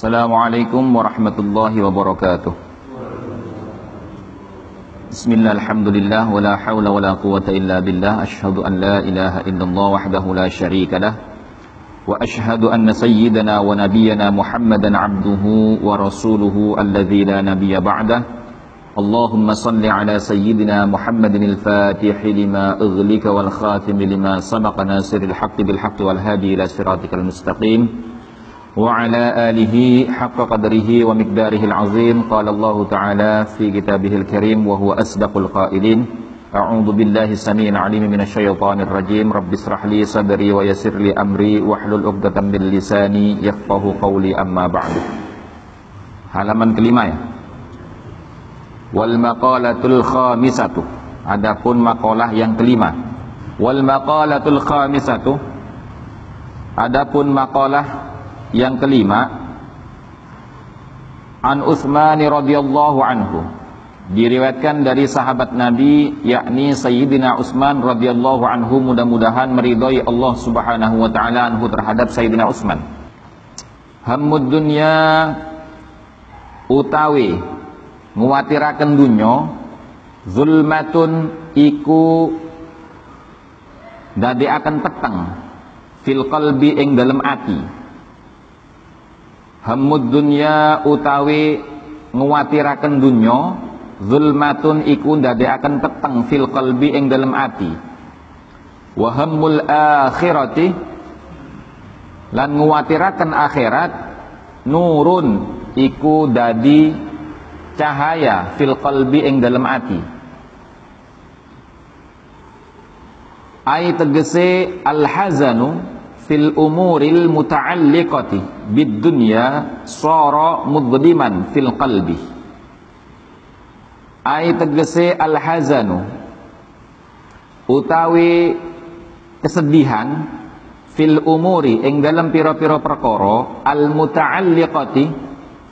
Assalamualaikum warahmatullahi wabarakatuh Bismillah alhamdulillah wa la hawla wa la quwata illa billah Ashhadu an la ilaha illallah wahdahu la sharika lah Wa ashhadu anna sayyidana wa nabiyana Muhammadan abduhu wa rasuluhu alladhi la nabiyya ba'dah Allahumma salli ala sayyidina Muhammadin al-fatih lima ighlika wal khatim lima sabaqa nasiril haqqi bil haqqi wal hadi ila siratikal mustaqim وعلى آله حق قدره ومقداره العظيم قال الله تعالى في كتابه الكريم وهو أصدق القائلين أعوذ بالله السميع العليم من الشيطان الرجيم رب اشرح لي صدري ويسر لي أمري واحلل عقدة من لساني يفقه قولي أما بعد halaman kelima ya wal maqalatul khamisatu adapun makalah yang kelima wal maqalatul khamisatu adapun makalah yang kelima, An Utsman radhiyallahu anhu. Diriwayatkan dari sahabat Nabi yakni Sayyidina Utsman radhiyallahu anhu mudah-mudahan meridhai Allah Subhanahu wa taala anhu terhadap Sayyidina Utsman. Hammud dunya utawi nguwatiraken dunya zulmatun iku dadi akan peteng fil qalbi ing dalem ati Hamud dunya utawi nguwatiraken dunya zulmatun iku ndadekaken peteng fil qalbi ing dalem ati. Wa hammul akhirati lan nguwatiraken akhirat nurun iku dadi cahaya fil qalbi ing dalem ati. Ai tegese al hazanu fil umuril muta'alliqati bid dunya sara mudliman fil qalbi. Ai tegese al hazanu utawi kesedihan fil umuri ing dalam pira-pira perkara al muta'alliqati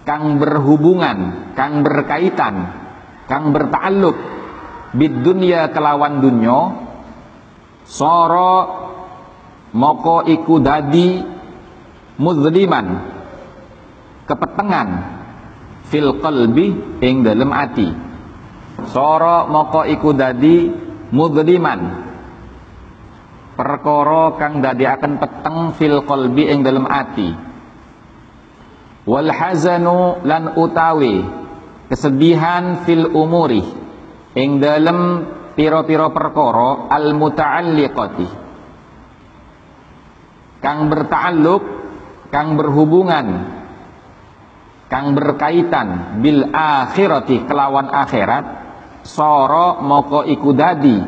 kang berhubungan kang berkaitan kang berta'alluq bid dunya kelawan dunya sara moko iku dadi muzliman. Kepetengan fil qalbi ing dalem ati. Soro moko iku dadi muzliman. Perkara kang dadi akan peteng fil qalbi ing dalem ati. Wal hazanu lan utawi kesedihan fil umuri ing dalem pira-pira perkara al muta'alliqati kang berta'alluq kang berhubungan kang berkaitan bil akhirati kelawan akhirat soro moko iku dadi.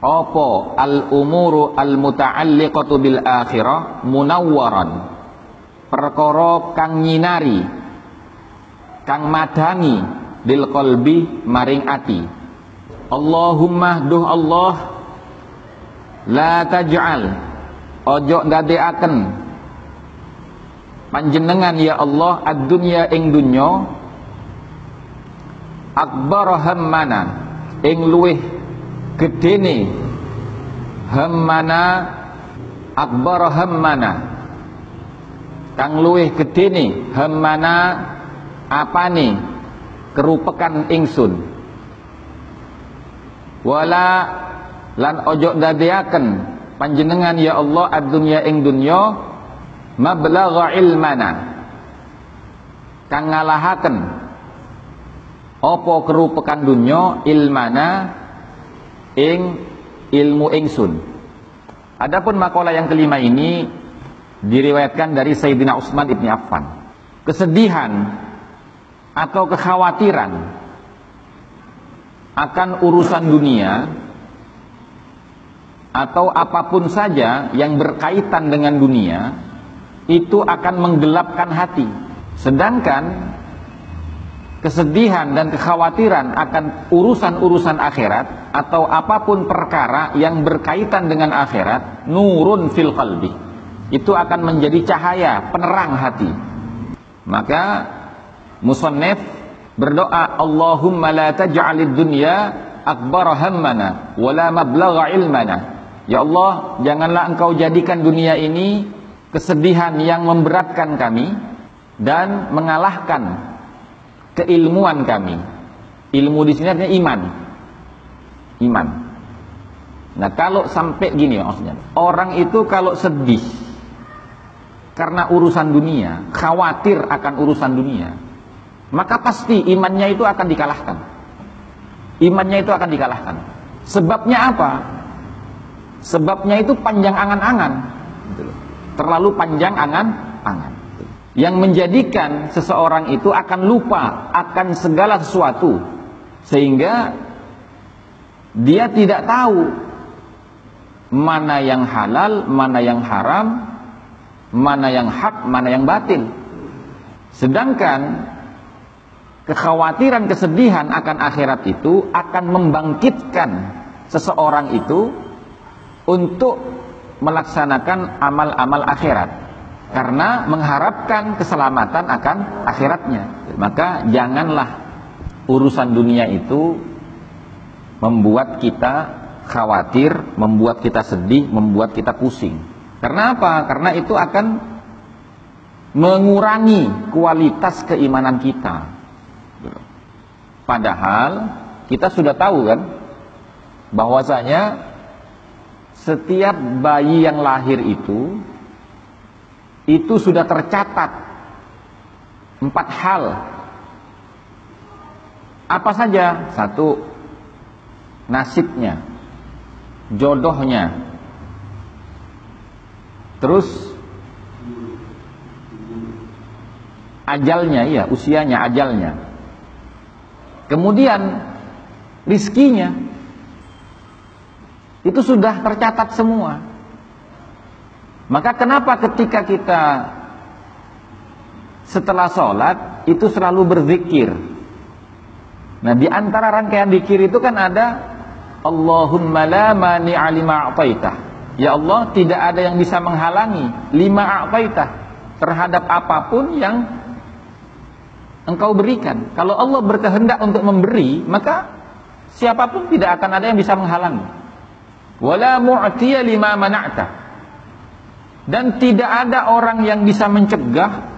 Opo al umuru al muta'alliqatu bil akhirah munawwaran. Perkara kang nyinari kang madangi bil qalbi maring ati. Allahumma duh Allah la taj'al ojo ndadeaken panjenengan ya Allah ad-dunya ing dunya akbar hammana ing luweh gedene. Hammana akbar hammana. Kang luweh gedene hammana apane? Kerupekan ingsun. Wala lan ojo ndadeaken panjenengan ya Allah ad-dunya ing dunya mablagha ilmana. Kang ngalahaken apa kerupekan dunya ilmana ing ilmu ingsun. Adapun makalah yang kelima ini diriwayatkan dari Sayyidina Utsman ibni Affan. Kesedihan atau kekhawatiran akan urusan dunia atau apa pun saja yang berkaitan dengan dunia itu akan menggelapkan hati. Sedangkan kesedihan dan kekhawatiran akan urusan-urusan akhirat atau apa pun perkara yang berkaitan dengan akhirat, nurun fil qalbi. Itu akan menjadi cahaya penerang hati. Maka musannif berdoa Allahumma la taj'alid dunya akbar hammana wala mablagha ilmana Ya Allah, janganlah engkau jadikan dunia ini kesedihan yang memberatkan kami dan mengalahkan keilmuan kami. Ilmu di sini artinya iman. Iman. Nah, kalau sampai gini maksudnya, orang itu kalau sedih karena urusan dunia, khawatir akan urusan dunia, maka pasti imannya itu akan dikalahkan. Imannya itu akan dikalahkan. Sebabnya apa? Sebabnya itu panjang angan-angan. Gitu Terlalu panjang angan-angan. Yang menjadikan seseorang itu akan lupa akan segala sesuatu. Sehingga dia tidak tahu mana yang halal, mana yang haram, mana yang hak, mana yang batil. Sedangkan kekhawatiran, kesedihan akan akhirat itu akan membangkitkan seseorang itu untuk melaksanakan amal-amal akhirat karena mengharapkan keselamatan akan akhiratnya. Maka janganlah urusan dunia itu membuat kita khawatir, membuat kita sedih, membuat kita pusing. Karena apa? Karena itu akan mengurangi kualitas keimanan kita. Padahal kita sudah tahu kan bahwasanya setiap bayi yang lahir itu itu sudah tercatat empat hal. Apa saja? Satu, nasibnya, jodohnya, Terus ajalnya, iya, usianya, ajalnya. Kemudian rizkinya itu sudah tercatat semua. Maka kenapa ketika kita setelah sholat itu selalu berzikir? Nah di antara rangkaian zikir itu kan ada Allahumma la mani alima a'taitah Ya Allah, tidak ada yang bisa menghalangi lima a'taitah terhadap apa pun yang engkau berikan. Kalau Allah berkehendak untuk memberi, maka siapa pun tidak akan ada yang bisa menghalangi. Wala mu'tiya lima mana'ta. Dan tidak ada orang yang bisa mencegah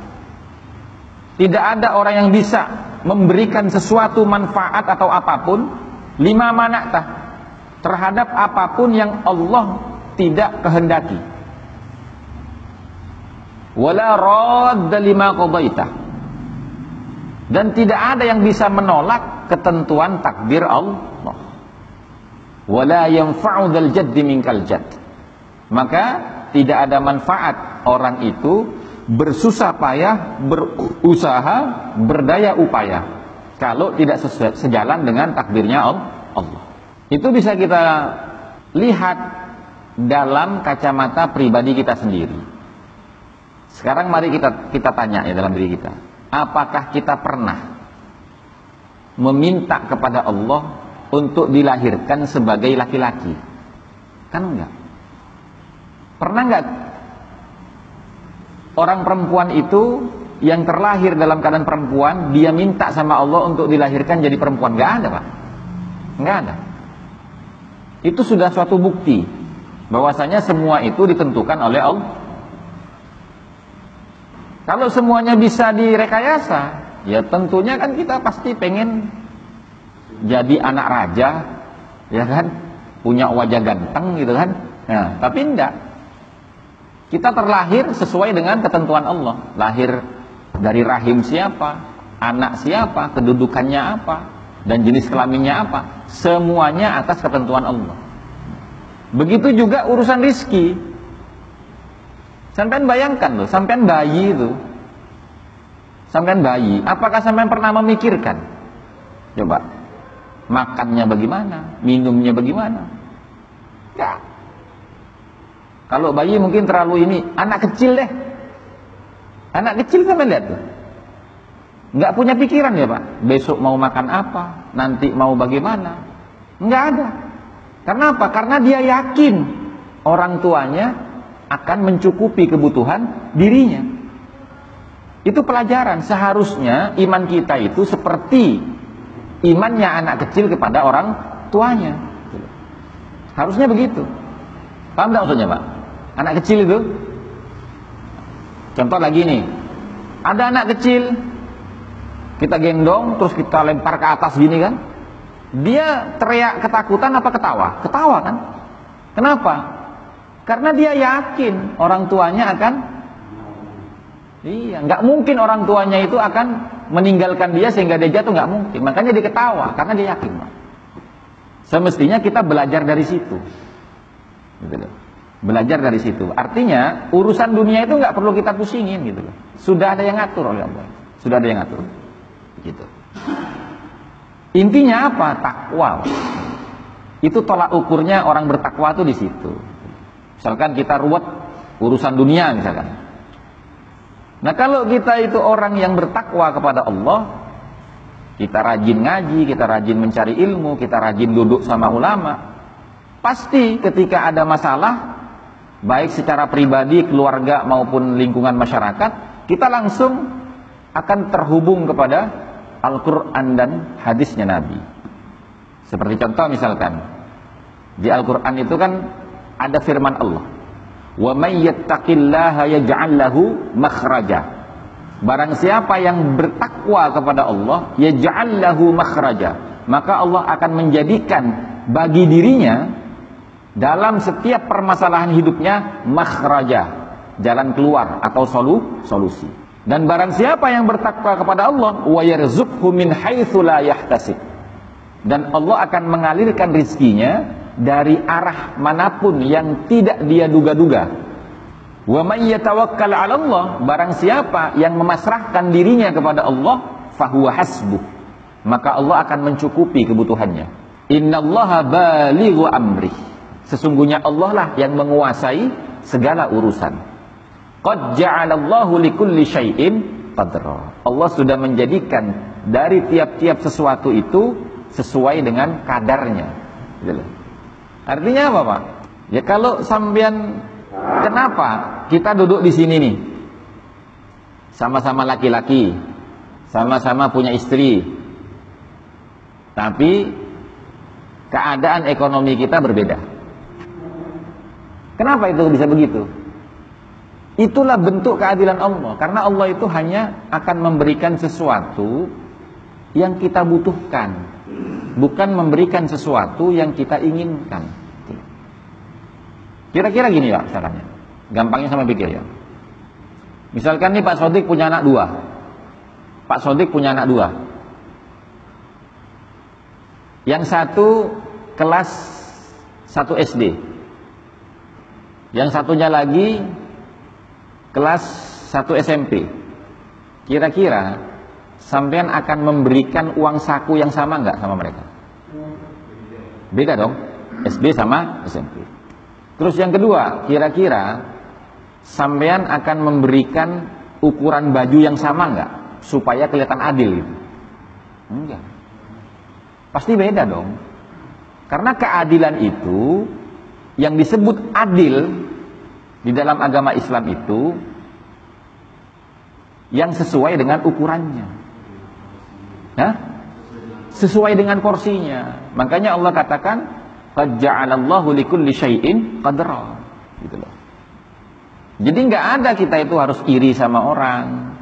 tidak ada orang yang bisa memberikan sesuatu manfaat atau apa pun lima mana'ta terhadap apa pun yang Allah tidak kehendaki. Wala radda lima qadaitah. Dan tidak ada yang bisa menolak ketentuan takdir Allah. Wala yanfa'u dzal jaddi minkal jadd. Maka tidak ada manfaat orang itu bersusah payah, berusaha, berdaya upaya kalau tidak sejalan dengan takdirnya Allah. Itu bisa kita lihat dalam kacamata pribadi kita sendiri. Sekarang mari kita kita tanya ya dalam diri kita, apakah kita pernah meminta kepada Allah untuk dilahirkan sebagai laki-laki? Kan enggak. Pernah enggak orang perempuan itu yang terlahir dalam keadaan perempuan, dia minta sama Allah untuk dilahirkan jadi perempuan? Enggak ada, Pak. Enggak ada. Itu sudah suatu bukti bahwasanya semua itu ditentukan oleh Allah. Kalau semuanya bisa direkayasa, ya tentunya kan kita pasti pengen jadi anak raja, ya kan? Punya wajah ganteng gitu kan? Nah, tapi enggak. Kita terlahir sesuai dengan ketentuan Allah. Lahir dari rahim siapa, anak siapa, kedudukannya apa, dan jenis kelaminnya apa. Semuanya atas ketentuan Allah. Begitu juga urusan rizki. Sampai bayangkan loh, sampai bayi itu. Sampai bayi, apakah sampai pernah memikirkan? Coba, makannya bagaimana, minumnya bagaimana? Enggak. Kalau bayi mungkin terlalu ini, anak kecil deh. Anak kecil kan lihat tuh. Enggak punya pikiran ya Pak. Besok mau makan apa, nanti mau bagaimana. Enggak ada. Karena apa? Karena dia yakin orang tuanya akan mencukupi kebutuhan dirinya. Itu pelajaran. Seharusnya iman kita itu seperti imannya anak kecil kepada orang tuanya. Harusnya begitu. Paham tidak maksudnya Pak? Anak kecil itu Contoh lagi nih, ada anak kecil, kita gendong, terus kita lempar ke atas gini kan, dia teriak ketakutan apa ketawa? Ketawa kan? Kenapa? Karena dia yakin orang tuanya akan Iya, nggak mungkin orang tuanya itu akan meninggalkan dia sehingga dia jatuh nggak mungkin. Makanya dia ketawa karena dia yakin. Semestinya kita belajar dari situ. Gitu loh. Belajar dari situ. Artinya urusan dunia itu nggak perlu kita pusingin gitu loh. Sudah ada yang ngatur oleh Allah. Sudah ada yang ngatur. Gitu. Intinya apa? Takwa. Itu tolak ukurnya orang bertakwa itu di situ. Misalkan kita ruwet urusan dunia misalkan. Nah kalau kita itu orang yang bertakwa kepada Allah, kita rajin ngaji, kita rajin mencari ilmu, kita rajin duduk sama ulama, pasti ketika ada masalah, baik secara pribadi, keluarga maupun lingkungan masyarakat, kita langsung akan terhubung kepada Al-Quran dan hadisnya Nabi. Seperti contoh misalkan, di Al-Quran itu kan ada firman Allah. Wa may yattaqillaha yaj'al lahu makhraja. Barang siapa yang bertakwa kepada Allah, yaj'al lahu makhraja, maka Allah akan menjadikan bagi dirinya dalam setiap permasalahan hidupnya makhraja, jalan keluar atau solu, solusi. Dan barang siapa yang bertakwa kepada Allah, wa yarzuqhu min haitsu la yahtasib. Dan Allah akan mengalirkan rizkinya dari arah mana pun yang tidak dia duga-duga. Wa may yatawakkal 'ala Allah, barang siapa yang memasrahkan dirinya kepada Allah, fahuwa hasbuh. Maka Allah akan mencukupi kebutuhannya. Innallaha balighu amri. Sesungguhnya Allah lah yang menguasai segala urusan. Qad ja'alallahu likulli syai'in qadra. Allah sudah menjadikan dari tiap-tiap sesuatu itu sesuai dengan kadarnya. Gitu Artinya apa Pak? Ya kalau sambian kenapa kita duduk di sini nih? Sama-sama laki-laki, sama-sama punya istri. Tapi keadaan ekonomi kita berbeda. Kenapa itu bisa begitu? Itulah bentuk keadilan Allah Karena Allah itu hanya akan memberikan sesuatu Yang kita butuhkan bukan memberikan sesuatu yang kita inginkan. Kira-kira gini ya caranya. Gampangnya sama pikir ya. Misalkan nih Pak Sodik punya anak dua. Pak Sodik punya anak dua. Yang satu kelas satu SD. Yang satunya lagi kelas satu SMP. Kira-kira sampean akan memberikan uang saku yang sama nggak sama mereka? Beda dong, SD sama SMP. Terus yang kedua, kira-kira sampean akan memberikan ukuran baju yang sama nggak supaya kelihatan adil gitu? Enggak. Pasti beda dong. Karena keadilan itu yang disebut adil di dalam agama Islam itu yang sesuai dengan ukurannya. Hah? Sesuai dengan porsinya. Makanya Allah katakan, "Qad ja'alallahu likulli syai'in qadra." Gitu loh. Jadi nggak ada kita itu harus iri sama orang.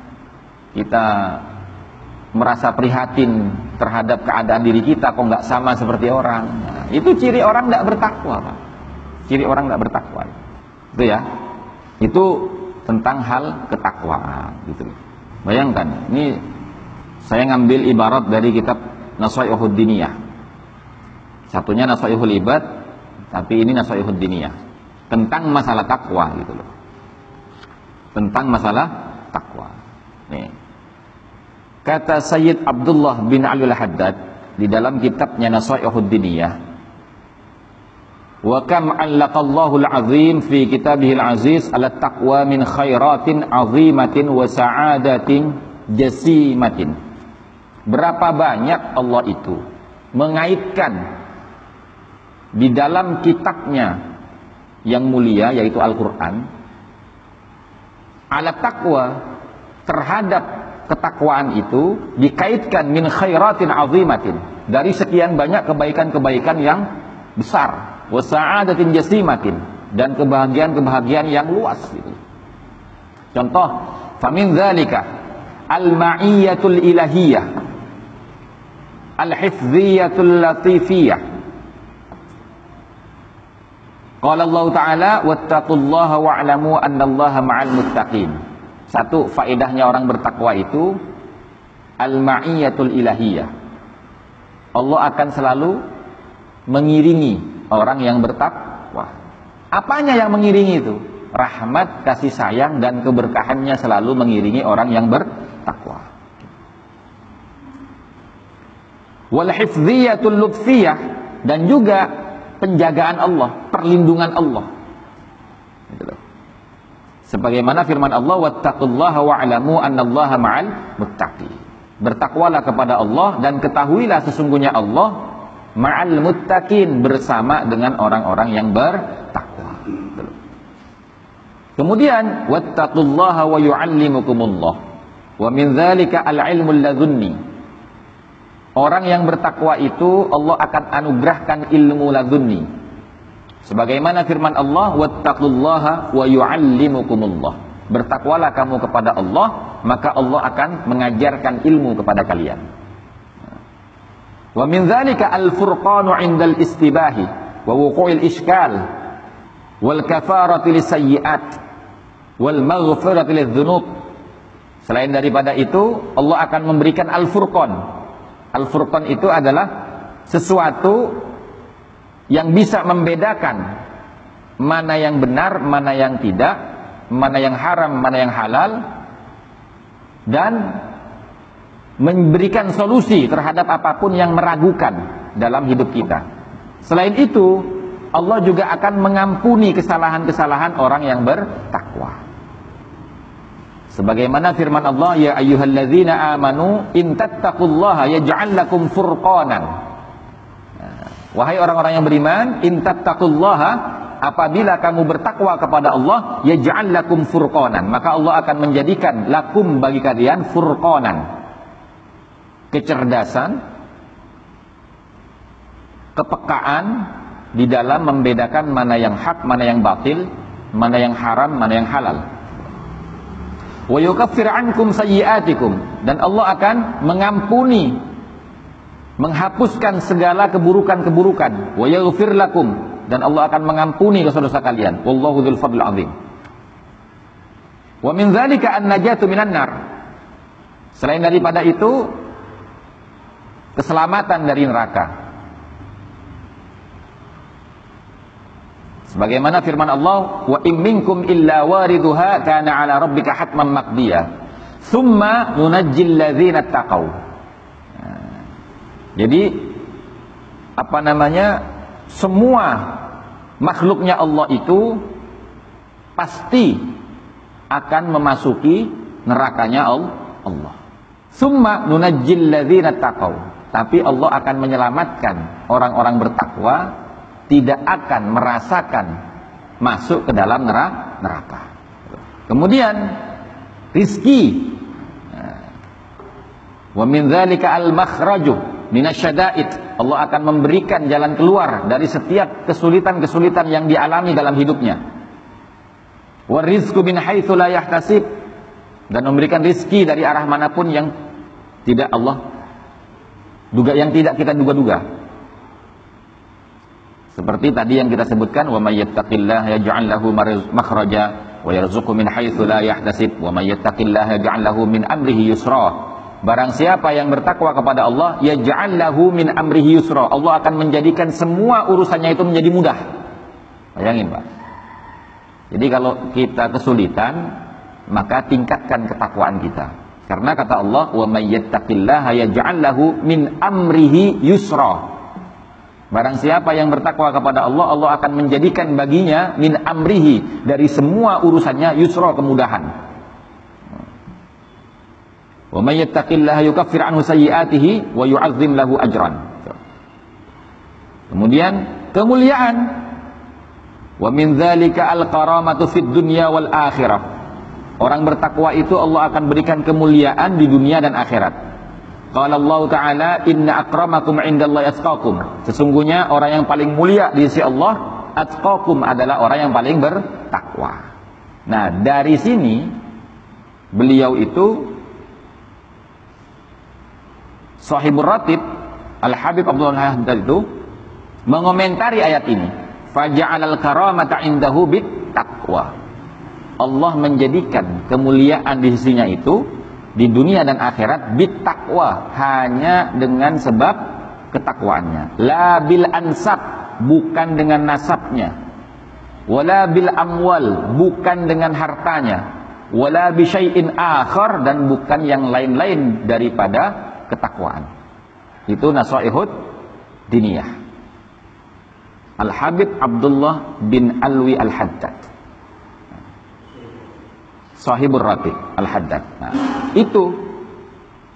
Kita merasa prihatin terhadap keadaan diri kita kok nggak sama seperti orang. Nah, itu ciri orang nggak bertakwa, Pak. Ciri orang nggak bertakwa. Itu ya. Itu tentang hal ketakwaan gitu. Bayangkan, ini saya ngambil ibarat dari kitab Nasaihud Diniyah. Satunya Nasaihul Ibad, tapi ini Nasaihud Diniyah. Tentang masalah takwa gitu loh. Tentang masalah takwa. Nih. Kata Sayyid Abdullah bin Ali al-Haddad di dalam kitabnya Nasaihud Diniyah, Wa kam 'allaqallahu al-'azim fi kitabihil aziz ala taqwa min khairatin 'azimatin wa sa'adatin jasimatin Berapa banyak Allah itu mengaitkan di dalam kitabnya yang mulia yaitu Al-Qur'an ala takwa terhadap ketakwaan itu dikaitkan min khairatin azimatin dari sekian banyak kebaikan-kebaikan yang besar wa sa'adatin jasimatin dan kebahagiaan-kebahagiaan yang luas gitu. Contoh, famin dzalika al-ma'iyatul ilahiyah al-hifziyatul latifiyah Qala Allah Ta'ala wattaqullaha wa'lamu annallaha ma'al muttaqin. Satu faedahnya orang bertakwa itu al-ma'iyatul ilahiyah. Allah akan selalu mengiringi orang yang bertakwa. Apanya yang mengiringi itu? Rahmat, kasih sayang dan keberkahannya selalu mengiringi orang yang bertakwa. Wal hifdziyatul lutfiyah dan juga penjagaan Allah, perlindungan Allah. Gitu. Sebagaimana firman Allah, "Wattaqullaha wa'lamu annallaha ma'al muttaqi." Bertakwalah kepada Allah dan ketahuilah sesungguhnya Allah ma'al muttaqin bersama dengan orang-orang yang bertakwa. Gitu. Kemudian, "Wattaqullaha wa yu'allimukumullah." Wa min dzalika al-ilmul ladunni Orang yang bertakwa itu Allah akan anugerahkan ilmu ladunni. Sebagaimana firman Allah, "Wattaqullaha wa yu'allimukumullah." Bertakwalah kamu kepada Allah, maka Allah akan mengajarkan ilmu kepada kalian. Wa min dzalika al-furqanu 'indal istibahi wa wuqu'il iskal wal kafarati lisayyi'at wal maghfirati lidzunub. Selain daripada itu, Allah akan memberikan al-furqan, Al-Furqan itu adalah sesuatu yang bisa membedakan mana yang benar, mana yang tidak, mana yang haram, mana yang halal dan memberikan solusi terhadap apa pun yang meragukan dalam hidup kita. Selain itu, Allah juga akan mengampuni kesalahan-kesalahan orang yang bertakwa. Sebagaimana firman Allah, ya ayyuhalladzina amanu in tattaqullaha yaj'al lakum furqanan. Wahai orang-orang yang beriman, in tattaqullaha apabila kamu bertakwa kepada Allah, yaj'al lakum furqanan, maka Allah akan menjadikan lakum bagi kalian furqanan. Kecerdasan, kepekaan di dalam membedakan mana yang hak, mana yang batil, mana yang haram, mana yang halal wa yukaffir ankum sayyi'atikum. Dan Allah akan mengampuni menghapuskan segala keburukan-keburukan. Wa yaghfir lakum. Dan Allah akan mengampuni dosa-dosa kalian. Wallahu dzul fadl azim. Wa min dzalika an-najatu minan nar. Selain daripada itu keselamatan dari neraka Sebagaimana firman Allah, "Wa in minkum illa wariduha kana 'ala rabbika hatman maqdiya." Tsumma nunajjil ladzina taqau. Nah, jadi apa namanya? Semua makhluknya Allah itu pasti akan memasuki nerakanya Allah. Summa nunajjil ladzina taqau. Tapi Allah akan menyelamatkan orang-orang bertakwa tidak akan merasakan masuk ke dalam neraka. Kemudian rizki. Wa min dzalika al-makhraju minasyada'id. Allah akan memberikan jalan keluar dari setiap kesulitan-kesulitan yang dialami dalam hidupnya. Wa rizqu min haitsu la yahtasib dan memberikan rizki dari arah mana pun yang tidak Allah duga yang tidak kita duga-duga. Seperti tadi yang kita sebutkan wa may yattaqillaha yaj'al lahu makhraja wa yarzuqhu min haitsu la yahtasib wa may yattaqillaha yaj'al lahu min amrihi yusra. Barang siapa yang bertakwa kepada Allah, yaj'al lahu min amrihi yusra. Allah akan menjadikan semua urusannya itu menjadi mudah. Bayangin, Pak. Jadi kalau kita kesulitan, maka tingkatkan ketakwaan kita. Karena kata Allah, "Wa may yattaqillaha yaj'al lahu min amrihi yusra." Barang siapa yang bertakwa kepada Allah, Allah akan menjadikan baginya min amrihi dari semua urusannya yusra kemudahan. Wa may yattaqillaha yukaffir anhu sayyi'atihi wa yu'azzim lahu ajran. Kemudian kemuliaan wa min dzalika al-karamatu fid dunya wal akhirah. Orang bertakwa itu Allah akan berikan kemuliaan di dunia dan akhirat. Qala Allah Ta'ala inna akramakum indallahi atqakum. Sesungguhnya orang yang paling mulia di sisi Allah atqakum adalah orang yang paling bertakwa. Nah, dari sini Beliau itu Sahibur Ratib Al-Habib Abdullah Haddad itu mengomentari ayat ini. Faja'alal karamata indahu bit taqwa. Allah menjadikan kemuliaan di sisinya itu di dunia dan akhirat bit taqwa hanya dengan sebab ketakwaannya. La bil ansab bukan dengan nasabnya. Wala bil amwal bukan dengan hartanya. Wala bi syai'in akhar dan bukan yang lain-lain daripada ketakwaan. Itu nasaihud diniyah. Al-Habib Abdullah bin Alwi Al-Haddad. Sahibur Ratib Al-Haddad. Nah, itu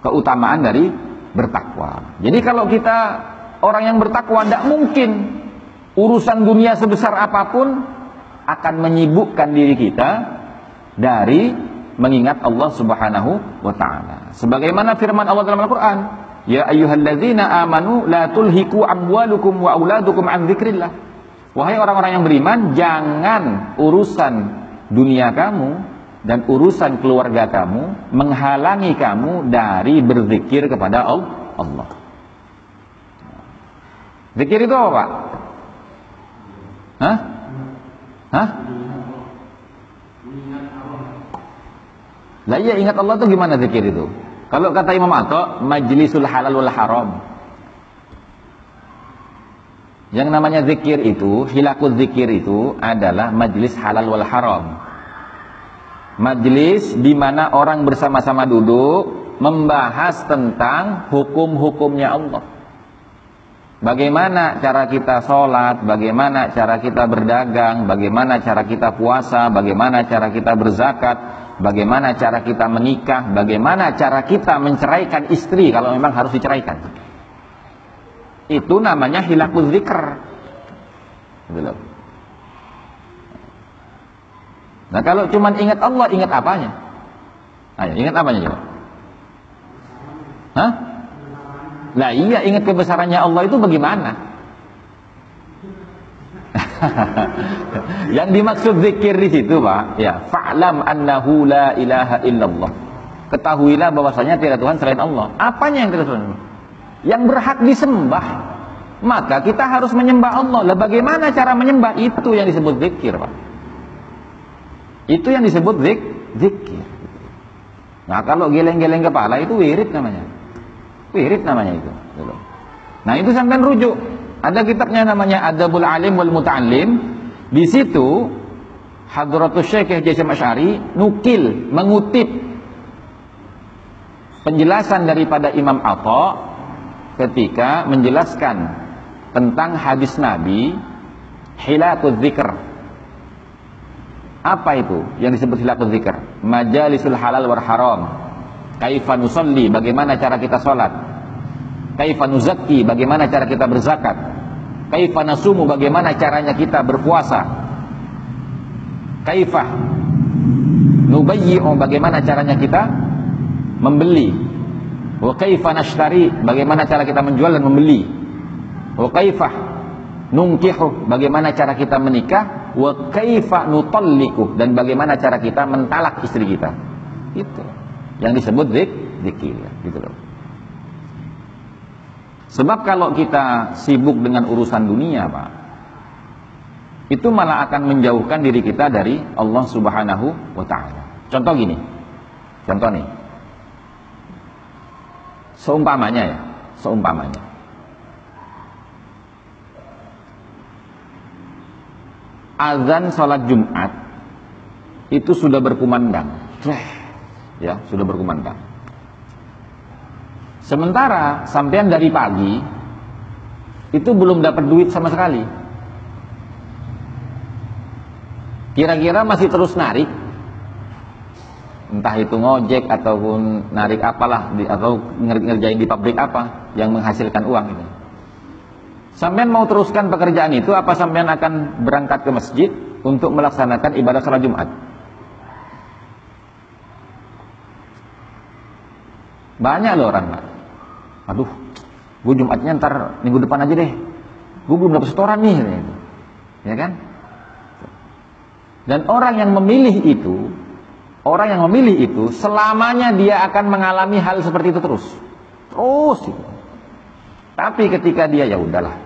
keutamaan dari bertakwa. Jadi kalau kita orang yang bertakwa tidak mungkin urusan dunia sebesar apa pun akan menyibukkan diri kita dari mengingat Allah Subhanahu wa taala. Sebagaimana firman Allah dalam Al-Qur'an, Ya ayyuhalladzina amanu la tulhiku amwalukum wa auladukum an dzikrillah. Wahai orang-orang yang beriman, jangan urusan dunia kamu dan urusan keluarga kamu menghalangi kamu dari berzikir kepada Allah. Zikir itu apa, Pak? Hah? Hah? Lah iya ingat Allah itu gimana zikir itu? Kalau kata Imam Atta, majlisul halal wal haram. Yang namanya zikir itu, hilakul zikir itu adalah majlis halal wal haram. Majlis di mana orang bersama-sama duduk membahas tentang hukum-hukumnya Allah. Bagaimana cara kita sholat, bagaimana cara kita berdagang, bagaimana cara kita puasa, bagaimana cara kita berzakat, bagaimana cara kita menikah, bagaimana cara kita menceraikan istri kalau memang harus diceraikan. Itu namanya hilakul zikr. Gitu Nah kalau cuma ingat Allah, ingat apanya? Ayo, ingat apanya coba? Hah? Lah iya ingat kebesarannya Allah itu bagaimana? Yang dimaksud zikir di situ, Pak, ya, fa'lam annahu la ilaha illallah. Ketahuilah bahwasanya tidak Tuhan selain Allah. Apanya yang tidak Tuhan? Yang berhak disembah. Maka kita harus menyembah Allah. Lah bagaimana cara menyembah? Itu yang disebut zikir, Pak. Itu yang disebut zik, zikir. Nah, kalau geleng-geleng kepala itu wirid namanya. Wirid namanya itu. Nah, itu sampai rujuk ada kitabnya namanya Adabul Alim wal Muta'allim. Di situ Hadratus Syekh Jasim Asy'ari nukil, mengutip penjelasan daripada Imam Atha ketika menjelaskan tentang hadis Nabi Hilatul Zikr. Apa itu yang disebut Hilatul Zikr? Majalisul halal war haram. Kaifa bagaimana cara kita sholat. Kaifa nuzakki, bagaimana cara kita berzakat Kaifa nasumu bagaimana caranya kita berpuasa? Kaifa nubayyi'u bagaimana caranya kita membeli? Wa kaifa nashtari bagaimana cara kita menjual dan membeli? Wa kaifa nungkihu bagaimana cara kita menikah? Wa kaifa nutalliku dan bagaimana cara kita mentalak istri kita? Itu yang disebut zik, zikir gitu loh. Sebab kalau kita sibuk dengan urusan dunia, Pak, itu malah akan menjauhkan diri kita dari Allah Subhanahu wa taala. Contoh gini. Contoh nih. Seumpamanya ya, seumpamanya. Azan sholat Jumat itu sudah berkumandang. Ya, sudah berkumandang. Sementara sampean dari pagi itu belum dapat duit sama sekali. Kira-kira masih terus narik entah itu ngojek ataupun narik apalah di, atau ngerjain di pabrik apa yang menghasilkan uang itu. Sampean mau teruskan pekerjaan itu apa sampean akan berangkat ke masjid untuk melaksanakan ibadah salat Jumat? Banyak loh orang, Pak aduh gue Jumatnya ntar minggu depan aja deh gue belum dapat setoran nih ya kan dan orang yang memilih itu orang yang memilih itu selamanya dia akan mengalami hal seperti itu terus. Terus gitu. Tapi ketika dia ya udahlah.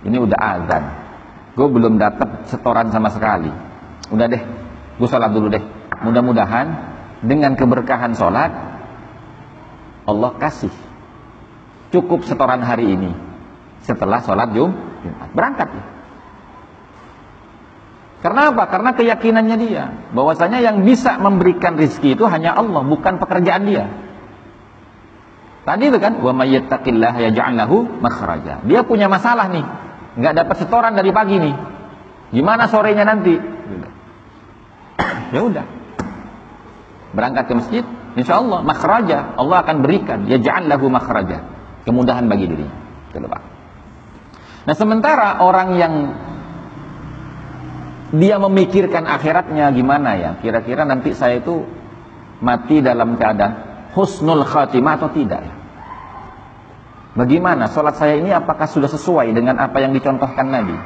Ini udah azan. Gue belum dapat setoran sama sekali. Udah deh, gue sholat dulu deh. Mudah-mudahan dengan keberkahan sholat Allah kasih cukup setoran hari ini setelah sholat Jum, Jumat. Berangkat ya. Karena apa? Karena keyakinannya dia bahwasanya yang bisa memberikan rizki itu hanya Allah, bukan pekerjaan dia. Tadi itu kan, wa mayyattaqillah yaj'al lahu makhraja. Dia punya masalah nih, nggak dapat setoran dari pagi nih. Gimana sorenya nanti? ya udah. Berangkat ke masjid, insya Allah makhraja, Allah akan berikan, yaj'al lahu makhraja. Kemudahan bagi dirinya. Itu Pak. Nah, sementara orang yang dia memikirkan akhiratnya gimana ya kira-kira nanti saya itu mati dalam keadaan husnul khatimah atau tidak ya bagaimana? Sholat saya ini apakah sudah sesuai dengan apa yang dicontohkan Nabi?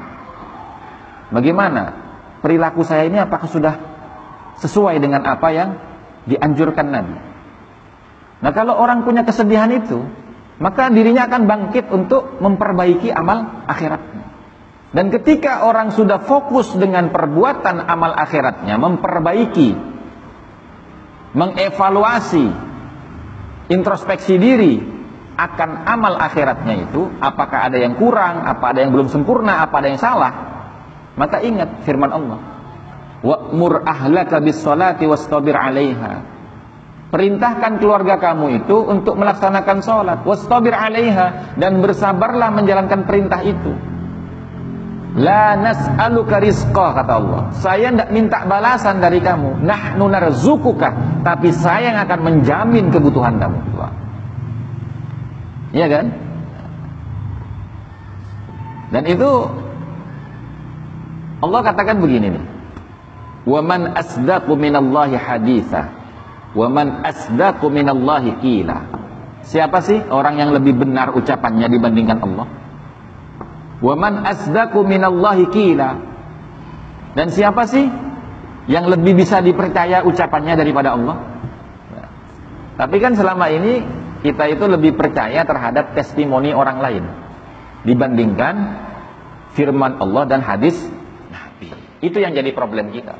Bagaimana? Perilaku saya ini apakah sudah sesuai dengan apa yang dianjurkan Nabi? Nah kalau orang punya kesedihan itu maka dirinya akan bangkit untuk memperbaiki amal akhiratnya. Dan ketika orang sudah fokus dengan perbuatan amal akhiratnya, memperbaiki, mengevaluasi, introspeksi diri akan amal akhiratnya itu, apakah ada yang kurang, apa ada yang belum sempurna, apa ada yang salah, maka ingat firman Allah. Wa'mur ahlaka bis salati wastabir 'alaiha. Perintahkan keluarga kamu itu untuk melaksanakan sholat, wastabir 'alaiha dan bersabarlah menjalankan perintah itu. La nas'aluka rizqah kata Allah. Saya tidak minta balasan dari kamu. Nahnu narzukuka, tapi saya yang akan menjamin kebutuhan kamu. Iya kan? Dan itu Allah katakan begini nih. Wa man asdaqu minallahi haditha. Wa man asdaqu minallahi qila. Siapa sih orang yang lebih benar ucapannya dibandingkan Allah? Waman asdaku minallahi kila. Dan siapa sih yang lebih bisa dipercaya ucapannya daripada Allah? Tapi kan selama ini kita itu lebih percaya terhadap testimoni orang lain dibandingkan firman Allah dan hadis Nabi. Itu yang jadi problem kita.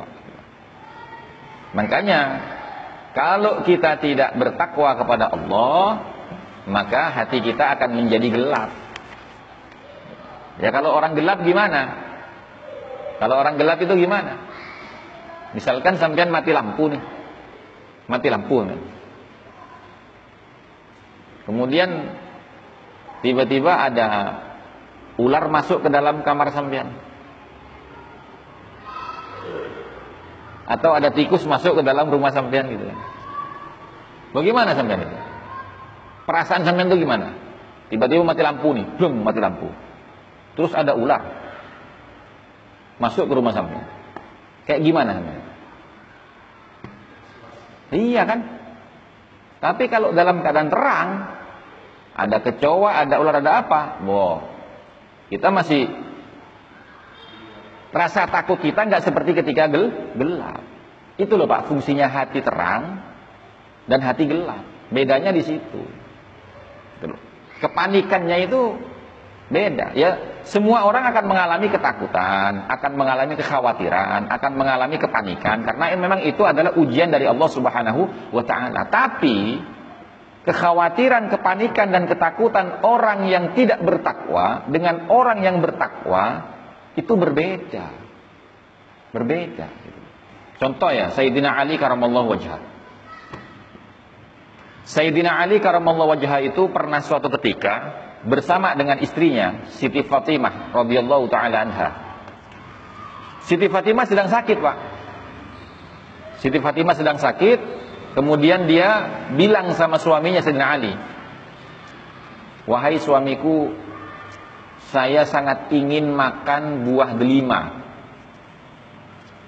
Makanya kalau kita tidak bertakwa kepada Allah, maka hati kita akan menjadi gelap. Ya kalau orang gelap gimana? Kalau orang gelap itu gimana? Misalkan sampean mati lampu nih. Mati lampu nih. Kemudian tiba-tiba ada ular masuk ke dalam kamar sampean. Atau ada tikus masuk ke dalam rumah sampean gitu Bagaimana sampean itu? Perasaan sampean itu gimana? Tiba-tiba mati lampu nih, belum mati lampu. Terus ada ular masuk ke rumah sampean. Kayak gimana Iya kan? Tapi kalau dalam keadaan terang, ada kecoa, ada ular, ada apa? Wow. Kita masih rasa takut kita nggak seperti ketika gel gelap. Itu loh Pak, fungsinya hati terang dan hati gelap. Bedanya di situ. Kepanikannya itu Beda ya. Semua orang akan mengalami ketakutan, akan mengalami kekhawatiran, akan mengalami kepanikan karena memang itu adalah ujian dari Allah Subhanahu wa taala. Tapi kekhawatiran, kepanikan dan ketakutan orang yang tidak bertakwa dengan orang yang bertakwa itu berbeda. Berbeda. Contoh ya, Sayyidina Ali karamallahu wajhah. Sayyidina Ali karamallahu wajhah itu pernah suatu ketika bersama dengan istrinya Siti Fatimah radhiyallahu taala anha. Siti Fatimah sedang sakit, Pak. Siti Fatimah sedang sakit, kemudian dia bilang sama suaminya Sayyidina Ali, "Wahai suamiku, saya sangat ingin makan buah delima."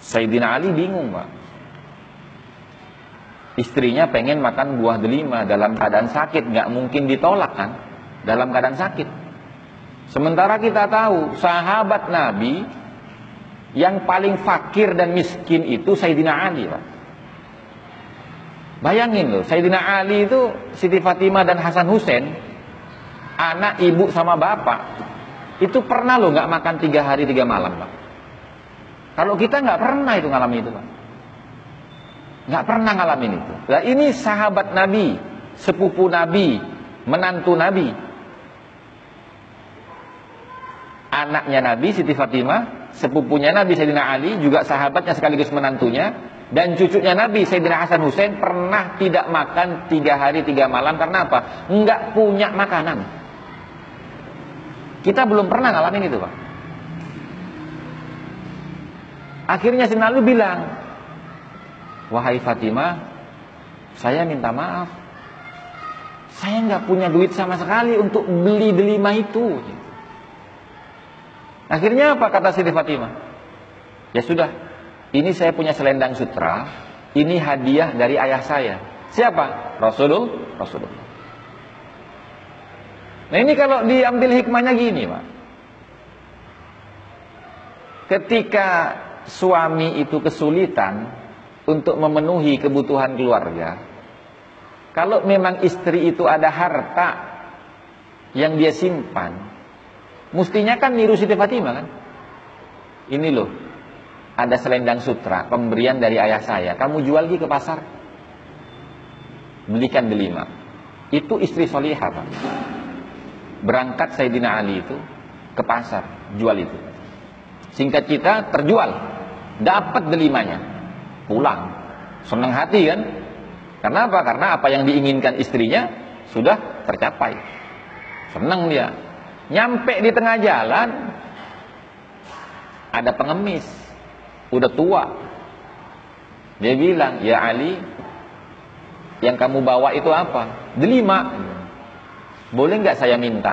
Sayyidina Ali bingung, Pak. Istrinya pengen makan buah delima dalam keadaan sakit, nggak mungkin ditolak kan? Dalam keadaan sakit. Sementara kita tahu sahabat Nabi yang paling fakir dan miskin itu Sayyidina Ali, Pak. Bayangin loh, Sayyidina Ali itu Siti Fatimah dan Hasan Hussein, anak ibu sama bapak, itu pernah loh nggak makan tiga hari tiga malam, pak. Kalau kita nggak pernah itu ngalamin itu, pak. Nggak pernah ngalamin itu. Nah ini sahabat Nabi, sepupu Nabi, menantu Nabi. Anaknya Nabi Siti Fatimah, sepupunya Nabi Sayyidina Ali, juga sahabatnya sekaligus menantunya, dan cucunya Nabi Sayyidina Hasan Hussein pernah tidak makan tiga hari tiga malam karena apa? Enggak punya makanan. Kita belum pernah ngalamin itu pak. Akhirnya Ali bilang, wahai Fatimah, saya minta maaf. Saya nggak punya duit sama sekali untuk beli delima itu. Akhirnya apa kata Siti Fatimah? Ya sudah, ini saya punya selendang sutra, ini hadiah dari ayah saya. Siapa? Rasulullah. Rasulullah. Nah ini kalau diambil hikmahnya gini, Pak. Ketika suami itu kesulitan untuk memenuhi kebutuhan keluarga, kalau memang istri itu ada harta yang dia simpan, mestinya kan niru Siti Fatimah kan? Ini loh, ada selendang sutra pemberian dari ayah saya. Kamu jual lagi ke pasar. Belikan delima. Itu istri solihah pak. Berangkat Sayyidina Ali itu ke pasar jual itu. Singkat kita terjual. Dapat delimanya. Pulang. Senang hati kan? Karena apa? Karena apa yang diinginkan istrinya sudah tercapai. Senang dia nyampe di tengah jalan ada pengemis udah tua. Dia bilang, ya Ali, yang kamu bawa itu apa? Delima. Boleh nggak saya minta?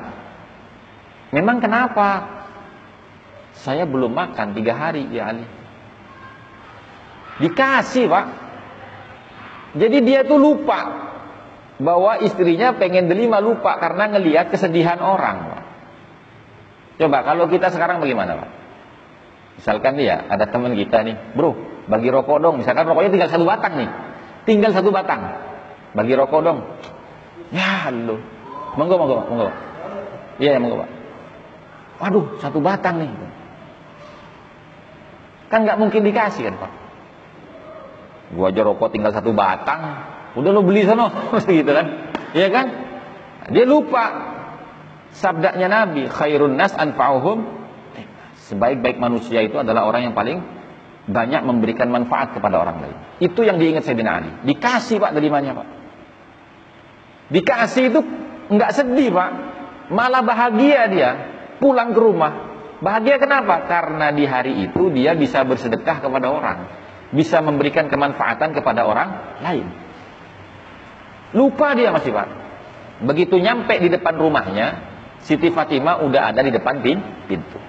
Memang kenapa? Saya belum makan tiga hari, ya Ali. Dikasih pak. Jadi dia tuh lupa bahwa istrinya pengen delima lupa karena ngelihat kesedihan orang. Coba kalau kita sekarang bagaimana pak? Misalkan dia ada teman kita nih, bro, bagi rokok dong. Misalkan rokoknya tinggal satu batang nih, tinggal satu batang, bagi rokok dong. Ya lu, monggo monggo monggo. Iya yeah, monggo pak. Waduh, satu batang nih. Kan nggak mungkin dikasih kan pak. Gua aja rokok tinggal satu batang, udah lo beli sana, gitu kan? Iya kan? Dia lupa sabdanya Nabi, khairun nas anfa'uhum Sebaik-baik manusia itu adalah orang yang paling banyak memberikan manfaat kepada orang lain. Itu yang diingat Sayyidina Ali. Dikasih Pak delimanya Pak. Dikasih itu nggak sedih Pak. Malah bahagia dia pulang ke rumah. Bahagia kenapa? Karena di hari itu dia bisa bersedekah kepada orang. Bisa memberikan kemanfaatan kepada orang lain. Lupa dia masih Pak. Begitu nyampe di depan rumahnya, Siti Fatimah udah ada di depan pintu.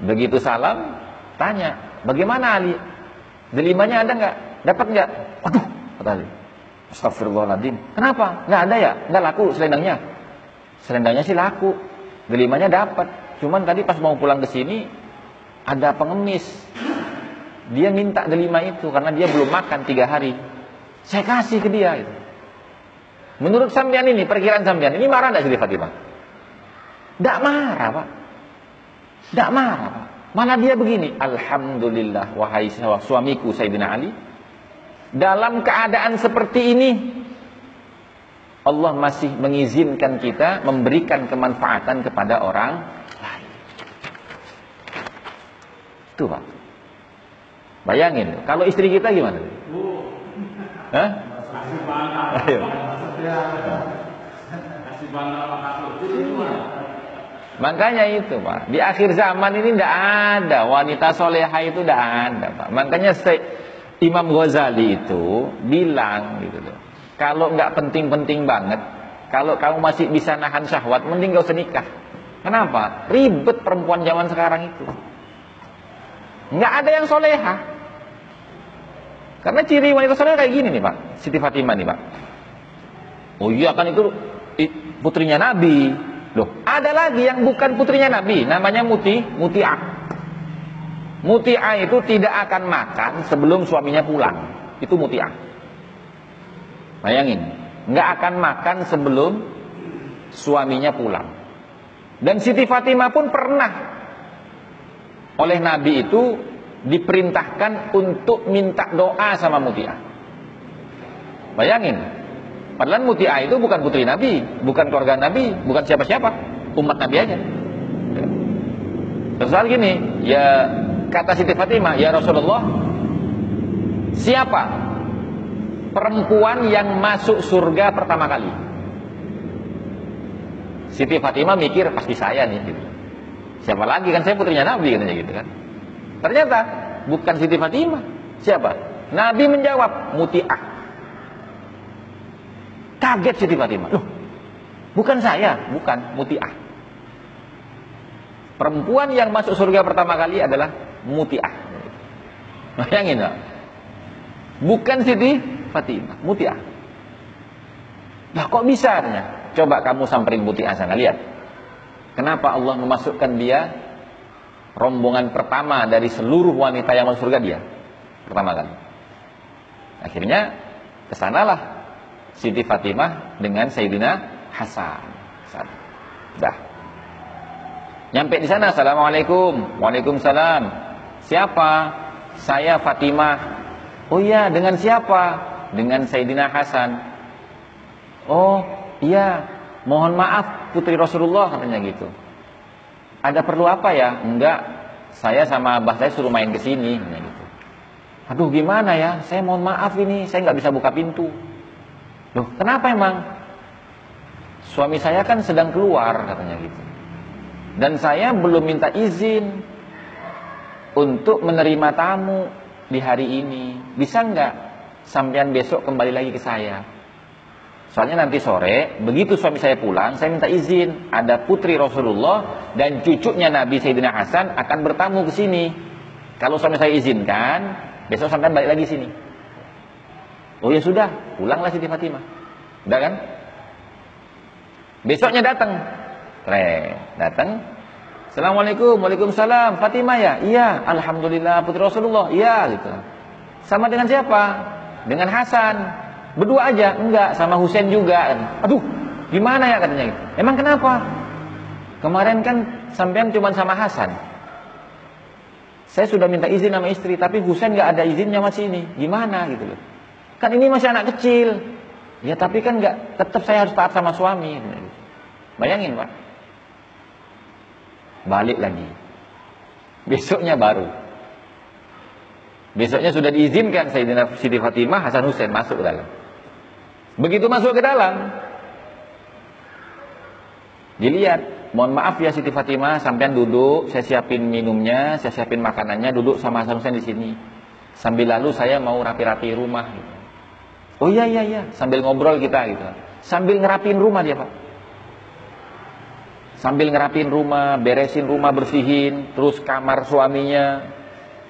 Begitu salam, tanya, bagaimana Ali? Delimanya ada nggak? Dapat nggak? Waduh, kata Ali. Astagfirullahaladzim. Kenapa? Nggak ada ya? Nggak laku selendangnya? Selendangnya sih laku. Delimanya dapat. Cuman tadi pas mau pulang ke sini, ada pengemis. Dia minta delima itu karena dia belum makan tiga hari. Saya kasih ke dia itu. Menurut sampean ini, perkiraan sampean ini marah nggak sih Fatimah? Tidak marah, Pak. Tidak marah. Malah dia begini. Alhamdulillah wahai suamiku Sayyidina Ali. Dalam keadaan seperti ini. Allah masih mengizinkan kita memberikan kemanfaatan kepada orang lain. Itu Pak. Bayangin. Kalau istri kita gimana? Hah? Ayo. Kasih bangga Makanya itu Pak, di akhir zaman ini tidak ada wanita soleha itu tidak ada Pak. Makanya Imam Ghazali itu bilang gitu loh, kalau nggak penting-penting banget, kalau kamu masih bisa nahan syahwat, mending gak usah nikah. Kenapa? Ribet perempuan zaman sekarang itu. Nggak ada yang soleha. Karena ciri wanita soleha kayak gini nih Pak, Siti Fatimah nih Pak. Oh iya kan itu putrinya Nabi, Loh, ada lagi yang bukan putrinya Nabi, namanya Muti, Muti'ah. Muti'ah itu tidak akan makan sebelum suaminya pulang. itu mutiah. Bayangin, nggak akan makan sebelum suaminya pulang. Dan Siti Fatimah pun pernah oleh Nabi itu diperintahkan untuk minta doa sama Mutia. Bayangin, padahal Mutia itu bukan putri Nabi, bukan keluarga Nabi, bukan siapa-siapa, umat Nabi aja. Terus gini, ya kata Siti Fatimah, ya Rasulullah, siapa perempuan yang masuk surga pertama kali? Siti Fatimah mikir pasti saya nih gitu. Siapa lagi kan saya putrinya Nabi katanya gitu kan. Ternyata bukan Siti Fatimah. Siapa? Nabi menjawab Muti'ah. Kaget Siti Fatimah. Loh, bukan saya, bukan Muti'ah. Perempuan yang masuk surga pertama kali adalah Muti'ah. Bayangin enggak? Bukan Siti Fatimah, Muti'ah. Nah kok bisa? Coba kamu samperin Muti'ah sana, lihat. Kenapa Allah memasukkan dia rombongan pertama dari seluruh wanita yang masuk surga dia pertama kali. Akhirnya ke sanalah Siti Fatimah dengan Sayyidina Hasan. Dah. Nyampe di sana, Assalamualaikum. Waalaikumsalam. Siapa? Saya Fatimah. Oh iya, dengan siapa? Dengan Sayyidina Hasan. Oh, iya. Mohon maaf putri Rasulullah katanya gitu. Ada perlu apa ya? Enggak. Saya sama abah saya suruh main ke sini gitu. Aduh gimana ya? Saya mohon maaf ini, saya nggak bisa buka pintu. Loh, kenapa emang? Suami saya kan sedang keluar katanya gitu. Dan saya belum minta izin untuk menerima tamu di hari ini. Bisa nggak sampean besok kembali lagi ke saya? Soalnya nanti sore, begitu suami saya pulang, saya minta izin. Ada putri Rasulullah dan cucunya Nabi Sayyidina Hasan akan bertamu ke sini. Kalau suami saya izinkan, besok sampai balik lagi sini. Oh ya sudah, pulanglah Siti Fatimah. Udah kan? Besoknya datang. Re, datang. Assalamualaikum, waalaikumsalam. Fatimah ya? Iya, alhamdulillah putri Rasulullah. Iya gitu. Sama dengan siapa? Dengan Hasan. Berdua aja? Enggak, sama Husain juga. Aduh, gimana ya katanya. Emang kenapa? Kemarin kan sampean cuma sama Hasan. Saya sudah minta izin sama istri, tapi Husain nggak ada izinnya masih ini. Gimana gitu loh. Kan ini masih anak kecil. Ya tapi kan nggak, tetap saya harus taat sama suami. Bayangin pak. Balik lagi. Besoknya baru. Besoknya sudah diizinkan Sayyidina Siti Fatimah Hasan Husain masuk ke dalam. Begitu masuk ke dalam, dilihat, mohon maaf ya Siti Fatimah, sampean duduk, saya siapin minumnya, saya siapin makanannya, duduk sama Hasan Husain di sini. Sambil lalu saya mau rapi-rapi rumah. Gitu. Oh iya iya iya, sambil ngobrol kita gitu. Sambil ngerapin rumah dia pak. Sambil ngerapin rumah, beresin rumah, bersihin, terus kamar suaminya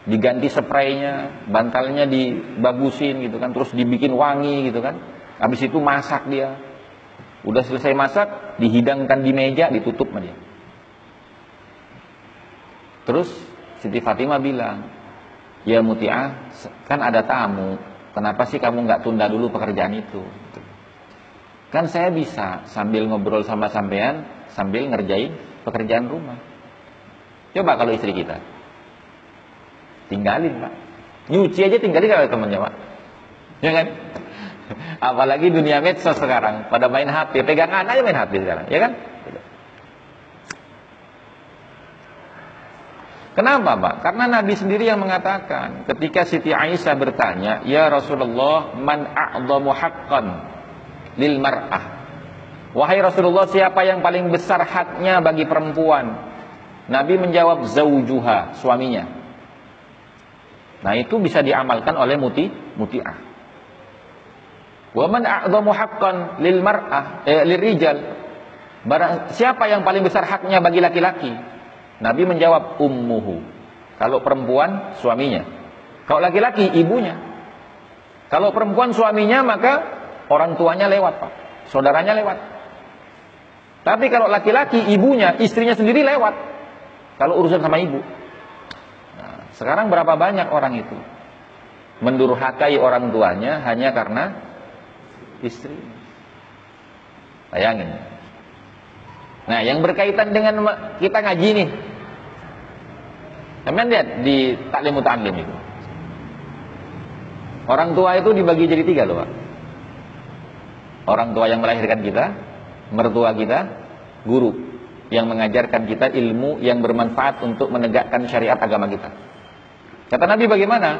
diganti spraynya, bantalnya dibagusin gitu kan, terus dibikin wangi gitu kan. Habis itu masak dia. Udah selesai masak, dihidangkan di meja, ditutup sama dia. Terus Siti Fatimah bilang, ya Muti'ah, kan ada tamu, kenapa sih kamu nggak tunda dulu pekerjaan itu? Kan saya bisa sambil ngobrol sama sampean, sambil ngerjain pekerjaan rumah. Coba kalau istri kita, tinggalin pak, nyuci aja tinggalin kalau temannya pak, ya kan? Apalagi dunia medsos sekarang, pada main HP, pegangan aja main HP sekarang, ya kan? Kenapa Pak? Karena Nabi sendiri yang mengatakan ketika Siti Aisyah bertanya, "Ya Rasulullah, man a'dhamu haqqan lil mar'ah?" Wahai Rasulullah, siapa yang paling besar haknya bagi perempuan? Nabi menjawab, "Zaujuha," suaminya. Nah, itu bisa diamalkan oleh muti muti'ah. Wa man a'dhamu haqqan lil mar'ah eh, lil rijal? Barang, siapa yang paling besar haknya bagi laki-laki? Nabi menjawab ummuhu. Kalau perempuan suaminya. Kalau laki-laki ibunya. Kalau perempuan suaminya maka orang tuanya lewat, Pak. Saudaranya lewat. Tapi kalau laki-laki ibunya, istrinya sendiri lewat. Kalau urusan sama ibu. Nah, sekarang berapa banyak orang itu mendurhakai orang tuanya hanya karena istri. Bayangin. Nah, yang berkaitan dengan kita ngaji nih. Kalian lihat di taklim itu. Orang tua itu dibagi jadi tiga loh Pak. Orang tua yang melahirkan kita, mertua kita, guru yang mengajarkan kita ilmu yang bermanfaat untuk menegakkan syariat agama kita. Kata Nabi bagaimana?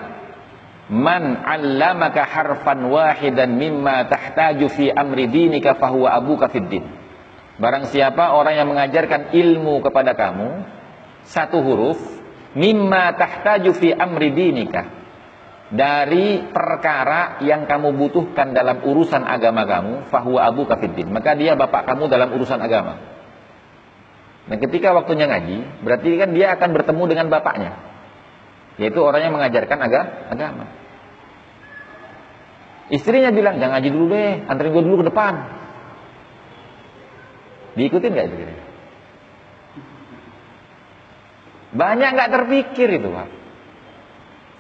Man 'allamaka harfan wahidan mimma tahtaju fi amri dinika fahuwa abuka fid. Barang siapa orang yang mengajarkan ilmu kepada kamu satu huruf mimma tahtaju fi amri dinika dari perkara yang kamu butuhkan dalam urusan agama kamu fahuwa abuka fid din. Maka dia bapak kamu dalam urusan agama. Nah, ketika waktunya ngaji, berarti kan dia akan bertemu dengan bapaknya. Yaitu orang yang mengajarkan agama. Istrinya bilang, jangan ngaji dulu deh, anterin gue dulu ke depan. Diikutin gak itu Banyak gak terpikir itu Pak.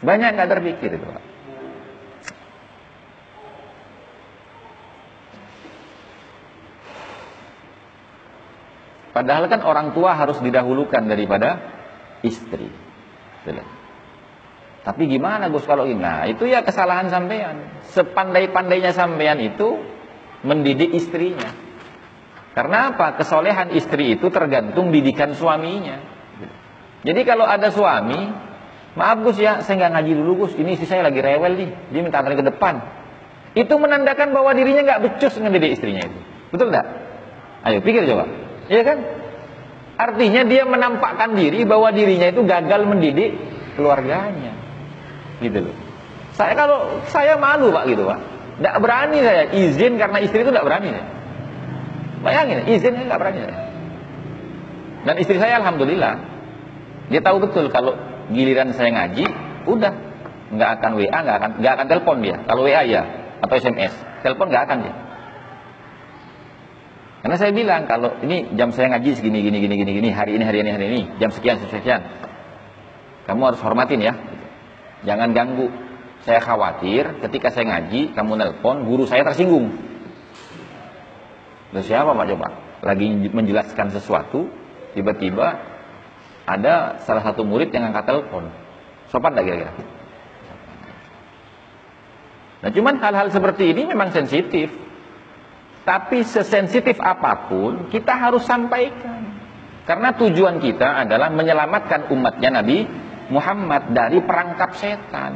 Banyak gak terpikir itu Pak. Padahal kan orang tua harus didahulukan daripada istri. Tapi gimana Gus kalau ini? Nah, itu ya kesalahan sampean. Sepandai-pandainya sampean itu mendidik istrinya. Karena apa? Kesolehan istri itu tergantung didikan suaminya. Jadi kalau ada suami, maaf Gus ya, saya nggak ngaji dulu Gus. Ini istri saya lagi rewel nih, dia minta antarin ke depan. Itu menandakan bahwa dirinya nggak becus mendidik istrinya itu. Betul nggak? Ayo pikir coba. Iya kan? Artinya dia menampakkan diri bahwa dirinya itu gagal mendidik keluarganya gitu loh. Saya kalau saya malu pak gitu pak, tidak berani saya izin karena istri itu tidak berani. Ya. Bayangin, izin nggak berani. Ya. Dan istri saya alhamdulillah, dia tahu betul kalau giliran saya ngaji, udah nggak akan WA, nggak akan nggak akan telepon dia. Kalau WA ya atau SMS, telepon nggak akan dia. Karena saya bilang kalau ini jam saya ngaji segini gini gini gini gini hari ini hari ini hari ini jam sekian sekian. Kamu harus hormatin ya. Jangan ganggu. Saya khawatir ketika saya ngaji, kamu nelpon, guru saya tersinggung. Loh siapa Pak coba? Lagi menjelaskan sesuatu, tiba-tiba ada salah satu murid yang angkat telepon. Sopan tak kira-kira? Nah cuman hal-hal seperti ini memang sensitif. Tapi sesensitif apa pun kita harus sampaikan. Karena tujuan kita adalah menyelamatkan umatnya Nabi Muhammad dari perangkap setan.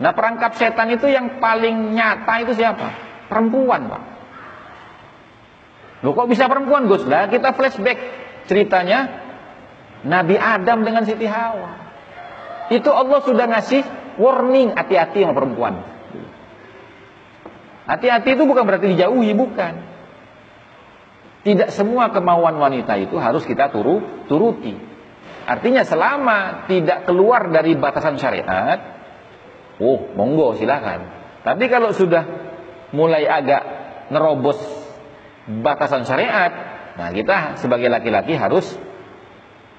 Nah perangkap setan itu yang paling nyata itu siapa? Perempuan pak. Loh kok bisa perempuan Gus? Lah kita flashback ceritanya Nabi Adam dengan Siti Hawa. Itu Allah sudah ngasih warning hati-hati sama perempuan. Hati-hati itu bukan berarti dijauhi, bukan. Tidak semua kemauan wanita itu harus kita turu, turuti. Artinya selama tidak keluar dari batasan syariat, oh monggo silakan. Tapi kalau sudah mulai agak nerobos batasan syariat, nah kita sebagai laki-laki harus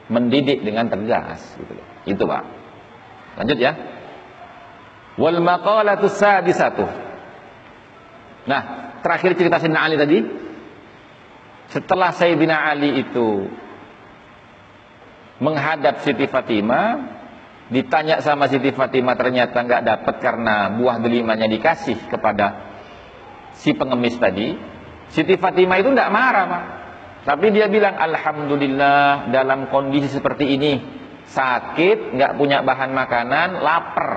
mendidik dengan tegas gitu. Itu, Pak. Lanjut ya. Wal maqalatu sadisatu. Nah, terakhir cerita Sayyidina Ali tadi. Setelah Sayyidina Ali itu menghadap Siti Fatimah ditanya sama Siti Fatimah ternyata nggak dapat karena buah delimanya dikasih kepada si pengemis tadi Siti Fatimah itu nggak marah pak tapi dia bilang Alhamdulillah dalam kondisi seperti ini sakit nggak punya bahan makanan lapar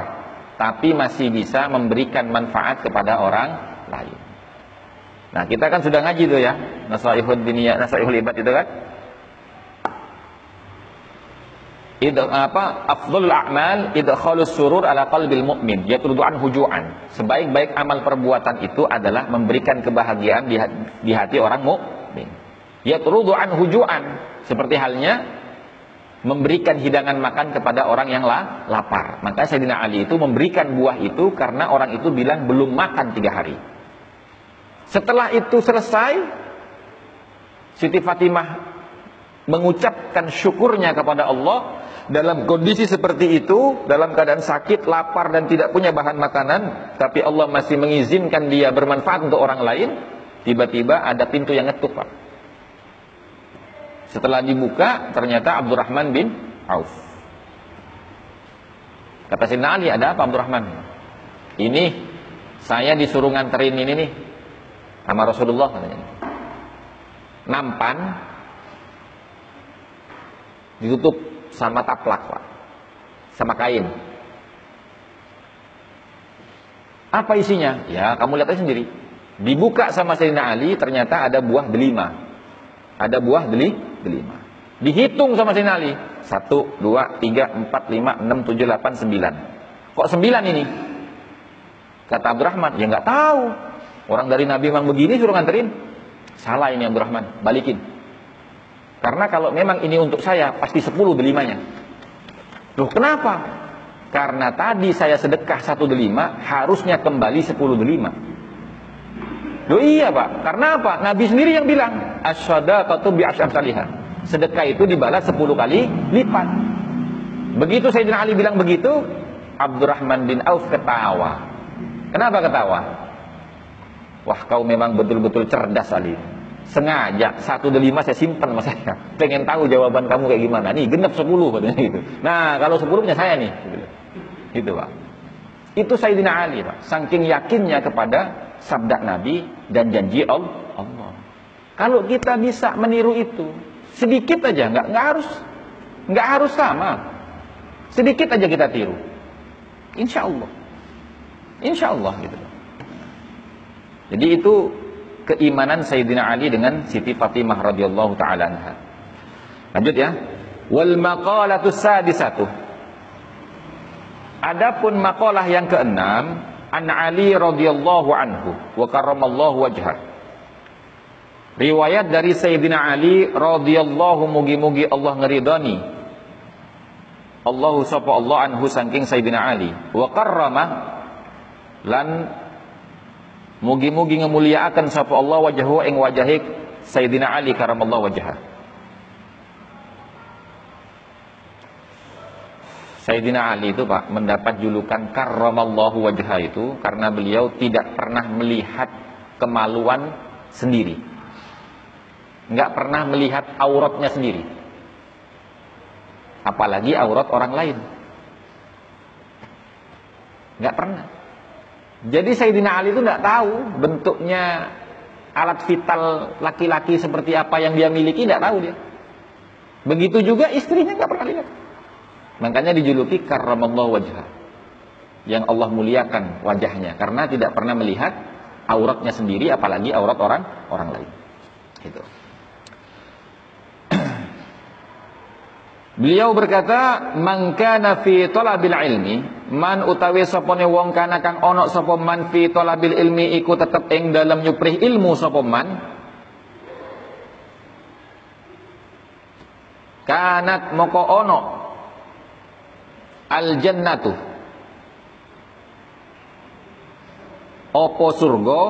tapi masih bisa memberikan manfaat kepada orang lain nah kita kan sudah ngaji tuh ya nasaihul diniyah nasaihul ibad itu kan Id, apa afdhul a'mal idkhalus surur ala qalbil mu'min yatrudu an hujuan. Sebaik-baik amal perbuatan itu adalah memberikan kebahagiaan di, hati orang mukmin. Yatrudu an hujuan seperti halnya memberikan hidangan makan kepada orang yang la, lapar. Maka Sayyidina Ali itu memberikan buah itu karena orang itu bilang belum makan tiga hari. Setelah itu selesai, Siti Fatimah mengucapkan syukurnya kepada Allah dalam kondisi seperti itu, dalam keadaan sakit, lapar dan tidak punya bahan makanan, tapi Allah masih mengizinkan dia bermanfaat untuk orang lain, tiba-tiba ada pintu yang ngetuk. Setelah dibuka, ternyata Abdurrahman bin Auf. Kata Sina Ali, ada apa Abdurrahman? Ini saya disuruh nganterin ini nih sama Rasulullah katanya. Nampan ditutup sama taplak pak sama kain apa isinya ya kamu lihat aja sendiri dibuka sama Sayyidina Ali ternyata ada buah delima ada buah deli delima dihitung sama Sayyidina Ali satu dua tiga empat lima enam tujuh delapan sembilan. Kok sembilan ini? Kata Abdurrahman ya nggak tahu. Orang dari Nabi memang begini suruh nganterin. Salah ini Abdurrahman balikin. Karena kalau memang ini untuk saya, pasti sepuluh delimanya. Loh kenapa? Karena tadi saya sedekah satu delima, harusnya kembali sepuluh delima. Loh iya pak, karena apa? Nabi sendiri yang bilang, asyadaqatu bi salihah. Sedekah itu dibalas sepuluh kali lipat. Begitu Sayyidina Ali bilang begitu, Abdurrahman bin Auf ketawa. Kenapa ketawa? Wah kau memang betul-betul cerdas Ali sengaja satu dari lima saya simpan sama saya pengen tahu jawaban kamu kayak gimana nih genap sepuluh katanya gitu nah kalau sepuluh punya saya nih gitu, gitu pak itu Sayyidina Ali pak saking yakinnya kepada sabda Nabi dan janji Allah kalau kita bisa meniru itu sedikit aja nggak nggak harus nggak harus sama sedikit aja kita tiru insya Allah insya Allah gitu jadi itu keimanan Sayyidina Ali dengan Siti Fatimah radhiyallahu taala anha. Lanjut ya. Wal maqalatu sadisatu. Adapun maqalah yang keenam, an Ali radhiyallahu anhu wa karramallahu wajhah. Riwayat dari Sayyidina Ali radhiyallahu mugi-mugi Allah ngeridani. Allahu sapa Allah anhu saking Sayyidina Ali wa karrama lan Mugi-mugi ngemuliaakan sapa Allah wajahu ing wajahik Sayyidina Ali karamallahu wajah. Sayyidina Ali itu Pak mendapat julukan karramallahu wajah itu karena beliau tidak pernah melihat kemaluan sendiri. Enggak pernah melihat auratnya sendiri. Apalagi aurat orang lain. Enggak pernah. Jadi Sayyidina Ali itu tidak tahu bentuknya alat vital laki-laki seperti apa yang dia miliki, tidak tahu dia. Begitu juga istrinya nggak pernah lihat. Makanya dijuluki karramallahu wajah. Yang Allah muliakan wajahnya karena tidak pernah melihat auratnya sendiri apalagi aurat orang orang lain. Itu. Beliau berkata, "Man kana fi talabil ilmi, man utawi sapane wong kana kang ana sapa man fi talabil ilmi iku tetep ing dalam nyuprih ilmu sapa man." Kanat moko ono al jannatu Opo surga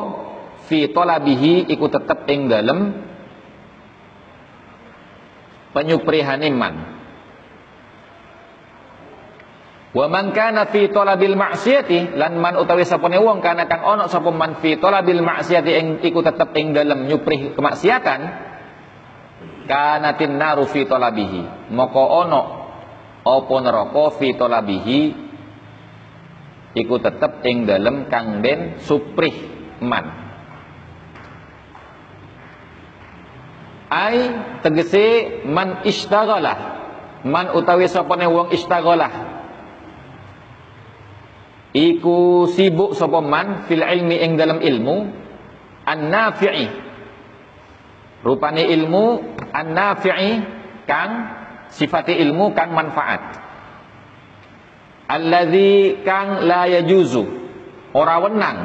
fi talabihi iku tetep ing dalem penyuprihane man Wa man kana fi talabil ma'siyati lan man utawi sapane wong kana kang ana sapa man fi talabil ma'siyati ing iku tetep ing dalem nyuprih kemaksiatan kanatin naru fi talabihi. Moko ana apa neraka fi talabihi iku tetep ing dalem kang den suprih man. Ai tegese man istaghalah man utawi sapane wong istaghalah iku sibuk sapa man fil ilmi ing dalam ilmu? An-nafi'i. Rupane ilmu an-nafi'i kang sifati ilmu kang manfaat. Alladzi kang la yajuzu. Ora wenang.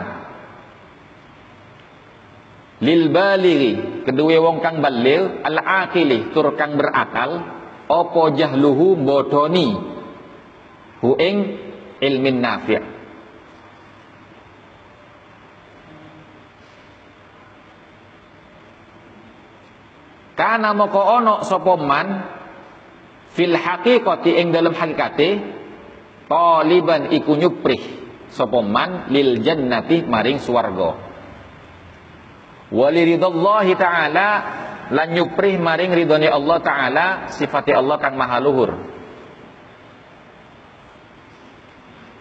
Lil balighi. Kedue wong kang balil al aqili tur kang berakal. Apa jahluhu bodoni? Hu ing ilmin nafi' Karena moko ono sapa man fil haqiqati ing dalam hakikate taliban iku nyuprih sapa man lil jannati maring swarga. Waliridallahi taala lan nyuprih maring ridhone Allah taala sifati Allah kang maha luhur.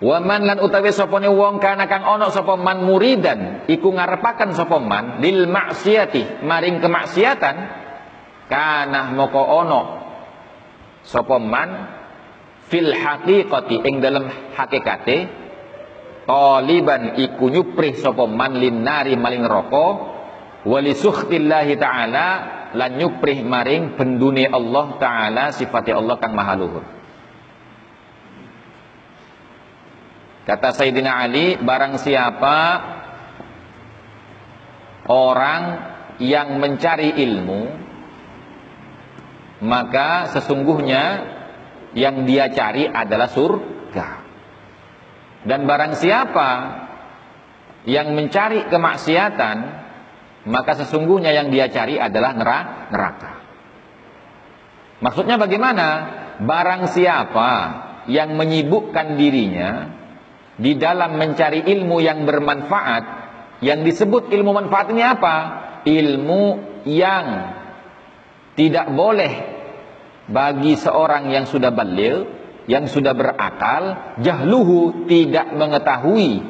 Wa man lan utawi sapa wong kana kang ana sapa man muridan iku ngarepaken sapa lil maksiati maring kemaksiatan kana moko ono. Sapa man fil haqiqati ing dalam hakikate taliban iku nyuprih sapa man linnari maling neraka wali sukhtillahi taala lan nyuprih maring bendune Allah taala sifati Allah kang maha luhur. Kata Sayyidina Ali barang siapa orang yang mencari ilmu maka sesungguhnya yang dia cari adalah surga. Dan barang siapa yang mencari kemaksiatan, maka sesungguhnya yang dia cari adalah neraka. Maksudnya bagaimana? Barang siapa yang menyibukkan dirinya di dalam mencari ilmu yang bermanfaat, yang disebut ilmu manfaat ini apa? Ilmu yang tidak boleh bagi seorang yang sudah balil, yang sudah berakal, jahluhu tidak mengetahui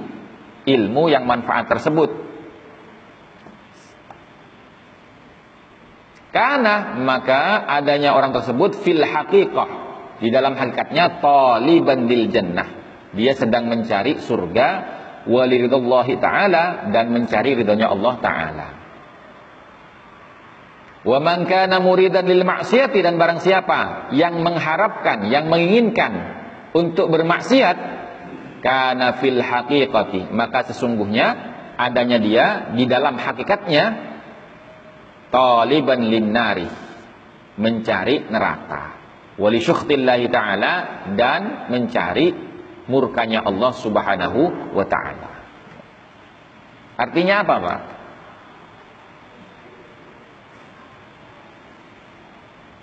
ilmu yang manfaat tersebut. Karena maka adanya orang tersebut fil haqiqah di dalam hakikatnya taliban lil jannah. Dia sedang mencari surga walidallahi taala dan mencari ridhonya Allah taala. Wa man kana muridan lil maksiati dan barang siapa yang mengharapkan, yang menginginkan untuk bermaksiat kana fil haqiqati, maka sesungguhnya adanya dia di dalam hakikatnya taliban linnari, mencari neraka. Wali syukhtillahi ta'ala dan mencari murkanya Allah subhanahu wa ta'ala. Artinya apa Pak?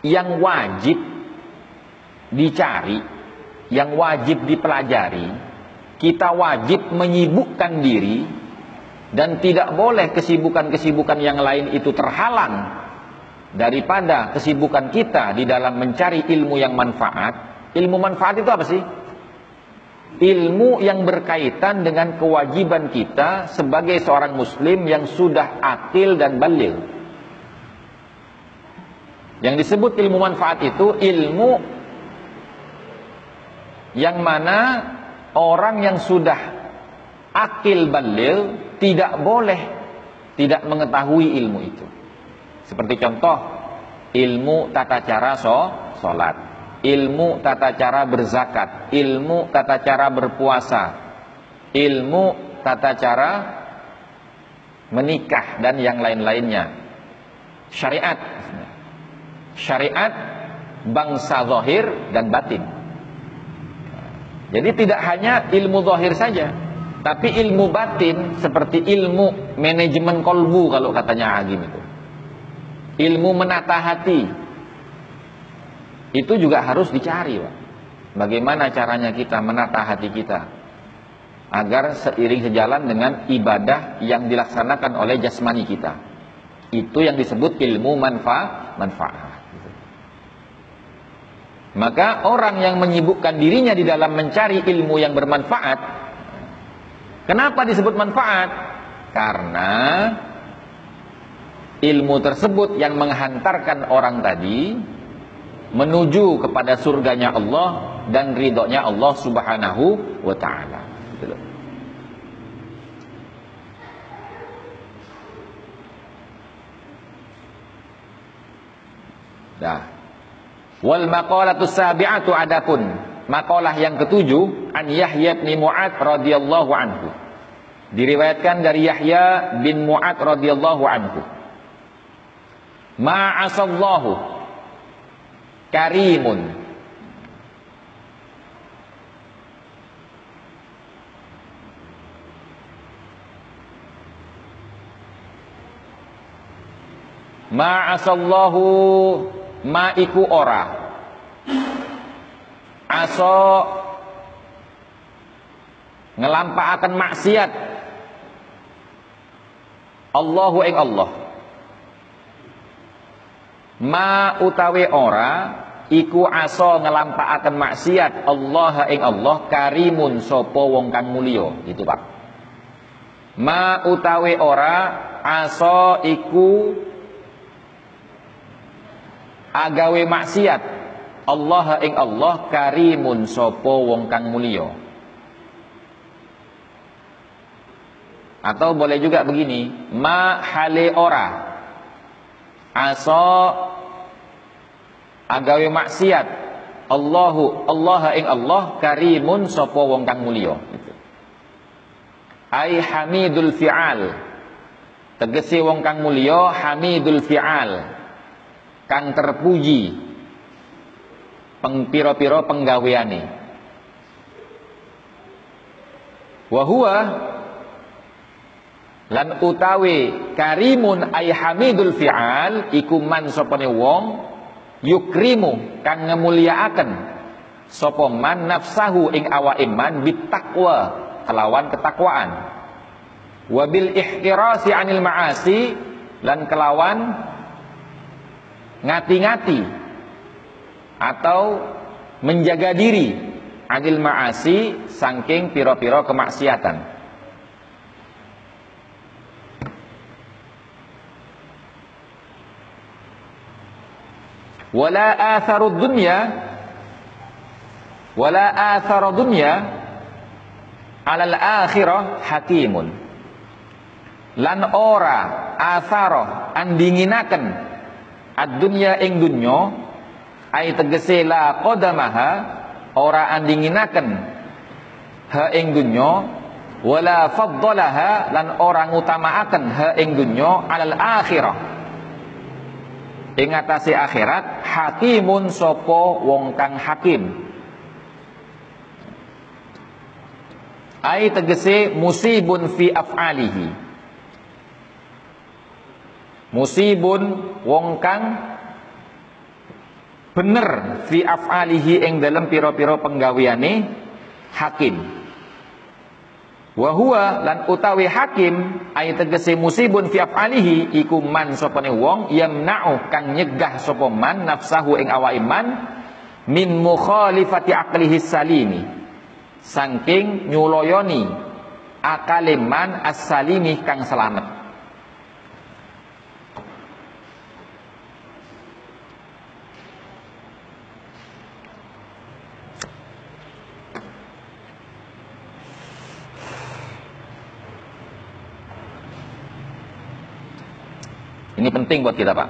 Yang wajib dicari, yang wajib dipelajari, kita wajib menyibukkan diri dan tidak boleh kesibukan-kesibukan yang lain itu terhalang daripada kesibukan kita di dalam mencari ilmu yang manfaat. Ilmu manfaat itu apa sih? Ilmu yang berkaitan dengan kewajiban kita sebagai seorang muslim yang sudah akil dan balil. Yang disebut ilmu manfaat itu ilmu yang mana orang yang sudah akil balil tidak boleh tidak mengetahui ilmu itu. Seperti contoh ilmu tata cara so, sholat, ilmu tata cara berzakat, ilmu tata cara berpuasa, ilmu tata cara menikah dan yang lain-lainnya. Syariat syariat bangsa zahir dan batin. Jadi tidak hanya ilmu zahir saja, tapi ilmu batin seperti ilmu manajemen kolbu kalau katanya Agim itu. Ilmu menata hati. Itu juga harus dicari, Pak. Bagaimana caranya kita menata hati kita agar seiring sejalan dengan ibadah yang dilaksanakan oleh jasmani kita. Itu yang disebut ilmu manfaat manfaat. Maka orang yang menyibukkan dirinya di dalam mencari ilmu yang bermanfaat, kenapa disebut manfaat? Karena ilmu tersebut yang menghantarkan orang tadi menuju kepada surganya Allah dan ridhonya Allah Subhanahu wa taala. Dah. Wal maqalatus sabi'atu adapun makalah yang ketujuh an Yahya bin Mu'ad radhiyallahu anhu. Diriwayatkan dari Yahya bin Mu'ad radhiyallahu anhu. Ma'asallahu karimun Ma'asallahu ma'iku ora. Aso ngelampaaken maksiat Allahu ing Allah. Ma utawi ora iku aso ngelampaaken maksiat Allah ing Allah karimun sapa wong kang mulya. Itu Pak. Ma utawi ora aso iku agawe maksiat. Allah ing Allah karimun sapa wong kang mulya. Atau boleh juga begini, ma hale ora. Aso agawe maksiat. Allahu Allah ing Allah karimun sapa wong kang mulya gitu. Ai hamidul fi'al. Tegese wong kang mulya hamidul fi'al kang terpuji. Pengpiro-piro penggaweane. Wa huwa lan utawi karimun ay hamidul fi'al iku man sopane wong yukrimu kang ngemulyaaken sapa man nafsahu ing awa iman bitakwa kelawan ketakwaan. Wabil ihtirasi anil ma'asi lan kelawan ngati-ngati atau menjaga diri anil ma'asi saking piro-piro kemaksiatan. Wala atharu dunya wala atharu dunya alal akhirah hakimun. Lan ora athara andinginaken ad-dunya ing dunya ai tegese la qadamaha ora andinginaken ha ing dunya wala faddalaha lan ora ngutamaaken ha ing dunya alal akhirah. Ing akhirat hakimun sopo wong kang hakim. Ai tegese musibun fi af'alihi musibun wong kang bener fi af'alihi ing dalam piro-piro penggaweane hakim. Wa huwa lan utawi hakim ay tegese musibun fi afalihi iku man sopane wong yamna'u kang nyegah sapa man nafsahu ing awake man min mukhalifati aqlihi salimi. Saking nyuloyoni akale man as-salimi kang selamat Ini penting buat kita Pak.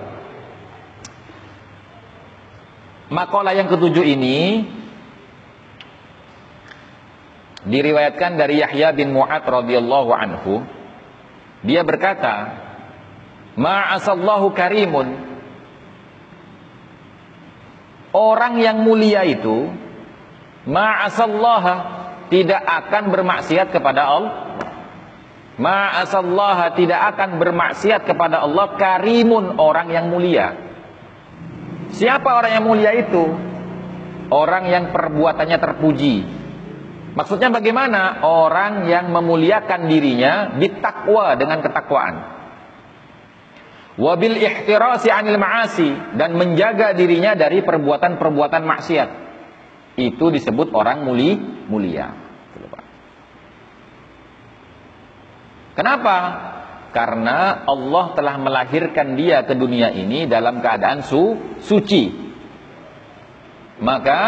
Makalah yang ketujuh ini diriwayatkan dari Yahya bin Mu'ad radhiyallahu anhu. Dia berkata, "Ma'asallahu karimun." Orang yang mulia itu ma'asallaha tidak akan bermaksiat kepada Allah Ma'asallaha tidak akan bermaksiat kepada Allah karimun orang yang mulia. Siapa orang yang mulia itu? Orang yang perbuatannya terpuji. Maksudnya bagaimana? Orang yang memuliakan dirinya ditakwa dengan ketakwaan. Wabil ihtirasi anil ma'asi dan menjaga dirinya dari perbuatan-perbuatan maksiat. Itu disebut orang muli, mulia. Kenapa? Karena Allah telah melahirkan dia ke dunia ini dalam keadaan su suci. Maka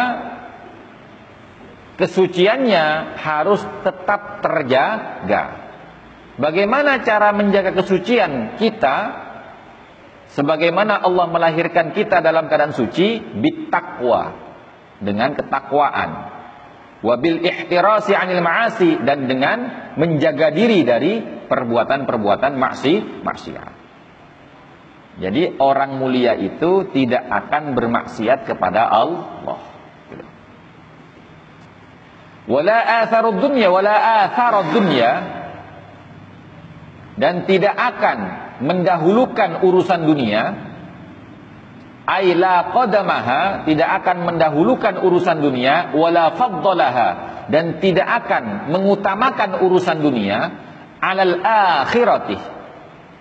kesuciannya harus tetap terjaga. Bagaimana cara menjaga kesucian kita? Sebagaimana Allah melahirkan kita dalam keadaan suci, bitakwa dengan ketakwaan wabil ihtirasi anil ma'asi dan dengan menjaga diri dari perbuatan-perbuatan maksi maksiat. Jadi orang mulia itu tidak akan bermaksiat kepada Allah. Wala atharud dunya wala atharud dunya dan tidak akan mendahulukan urusan dunia aila qadamaha tidak akan mendahulukan urusan dunia wala faddalaha. Dan tidak akan mengutamakan urusan dunia alal akhirati.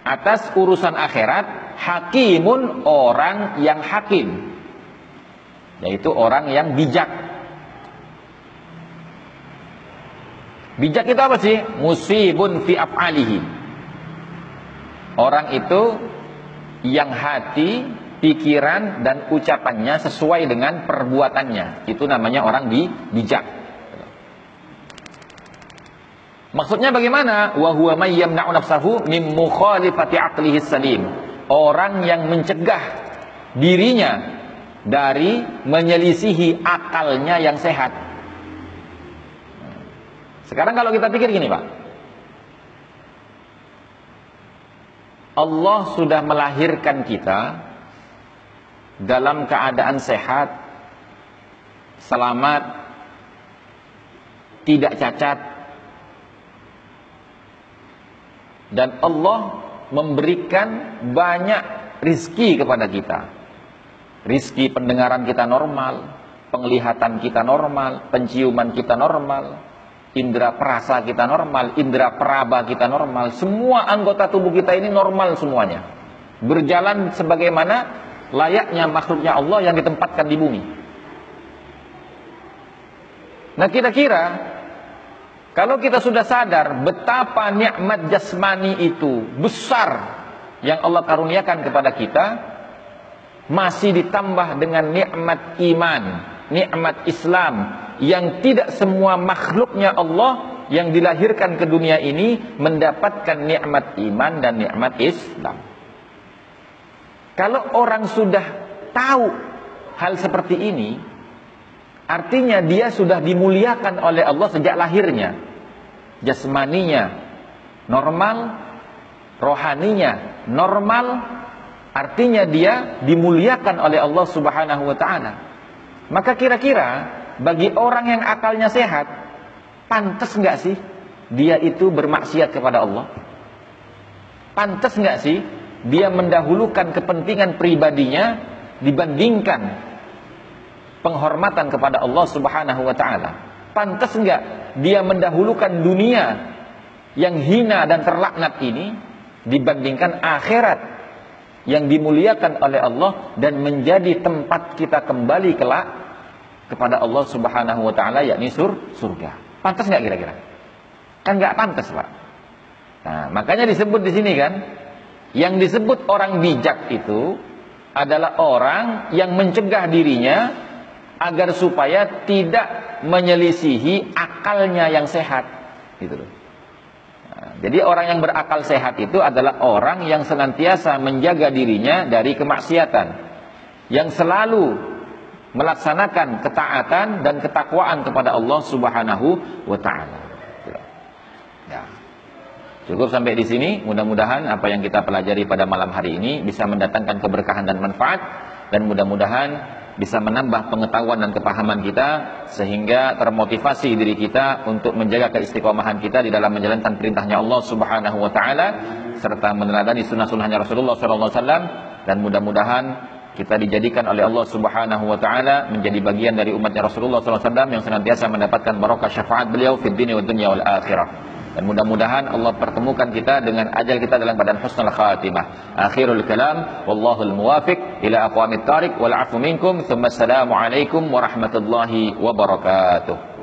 Atas urusan akhirat hakimun orang yang hakim. Yaitu orang yang bijak. Bijak itu apa sih? Musibun fi af'alihi. Orang itu yang hati, pikiran dan ucapannya sesuai dengan perbuatannya. Itu namanya orang di bijak. Maksudnya bagaimana? Wa huwa may yamna'u nafsahu. Orang yang mencegah dirinya dari menyelisihi akalnya yang sehat. Sekarang kalau kita pikir gini, Pak. Allah sudah melahirkan kita dalam keadaan sehat, selamat, tidak cacat, dan Allah memberikan banyak rizki kepada kita. Rizki pendengaran kita normal, penglihatan kita normal, penciuman kita normal, indera perasa kita normal, indera peraba kita normal, semua anggota tubuh kita ini normal semuanya. Berjalan sebagaimana layaknya makhluknya Allah yang ditempatkan di bumi. Nah kira-kira kalau kita sudah sadar betapa nikmat jasmani itu besar yang Allah karuniakan kepada kita, masih ditambah dengan nikmat iman, nikmat Islam, yang tidak semua makhluknya Allah yang dilahirkan ke dunia ini mendapatkan nikmat iman dan nikmat Islam. Kalau orang sudah tahu hal seperti ini, artinya dia sudah dimuliakan oleh Allah sejak lahirnya. Jasmaninya normal, rohaninya normal, artinya dia dimuliakan oleh Allah Subhanahu wa taala. Maka kira-kira bagi orang yang akalnya sehat, pantas nggak sih dia itu bermaksiat kepada Allah? Pantas nggak sih dia mendahulukan kepentingan pribadinya dibandingkan penghormatan kepada Allah Subhanahu wa taala? Pantas nggak dia mendahulukan dunia yang hina dan terlaknat ini dibandingkan akhirat yang dimuliakan oleh Allah dan menjadi tempat kita kembali kelak kepada Allah Subhanahu wa taala yakni sur surga. Pantas nggak kira-kira? Kan nggak pantas, Pak. Nah, makanya disebut di sini kan yang disebut orang bijak itu adalah orang yang mencegah dirinya agar supaya tidak menyelisihi akalnya yang sehat gitu. Nah, jadi orang yang berakal sehat itu adalah orang yang senantiasa menjaga dirinya dari kemaksiatan. Yang selalu melaksanakan ketaatan dan ketakwaan kepada Allah Subhanahu wa taala. Cukup sampai di sini. Mudah-mudahan apa yang kita pelajari pada malam hari ini bisa mendatangkan keberkahan dan manfaat dan mudah-mudahan bisa menambah pengetahuan dan kepahaman kita sehingga termotivasi diri kita untuk menjaga keistiqomahan kita di dalam menjalankan perintahnya Allah Subhanahu wa taala serta meneladani sunnah-sunnahnya Rasulullah sallallahu alaihi wasallam dan mudah-mudahan kita dijadikan oleh Allah Subhanahu wa taala menjadi bagian dari umatnya Rasulullah SAW yang senantiasa mendapatkan barokah syafaat beliau fid dunia wal dunya wal akhirah. Dan mudah-mudahan Allah pertemukan kita dengan ajal kita dalam badan husnul khatimah. Akhirul kalam wallahu al muwafiq ila aqwamit tariq wal afu minkum. Thumma assalamu alaikum warahmatullahi wabarakatuh.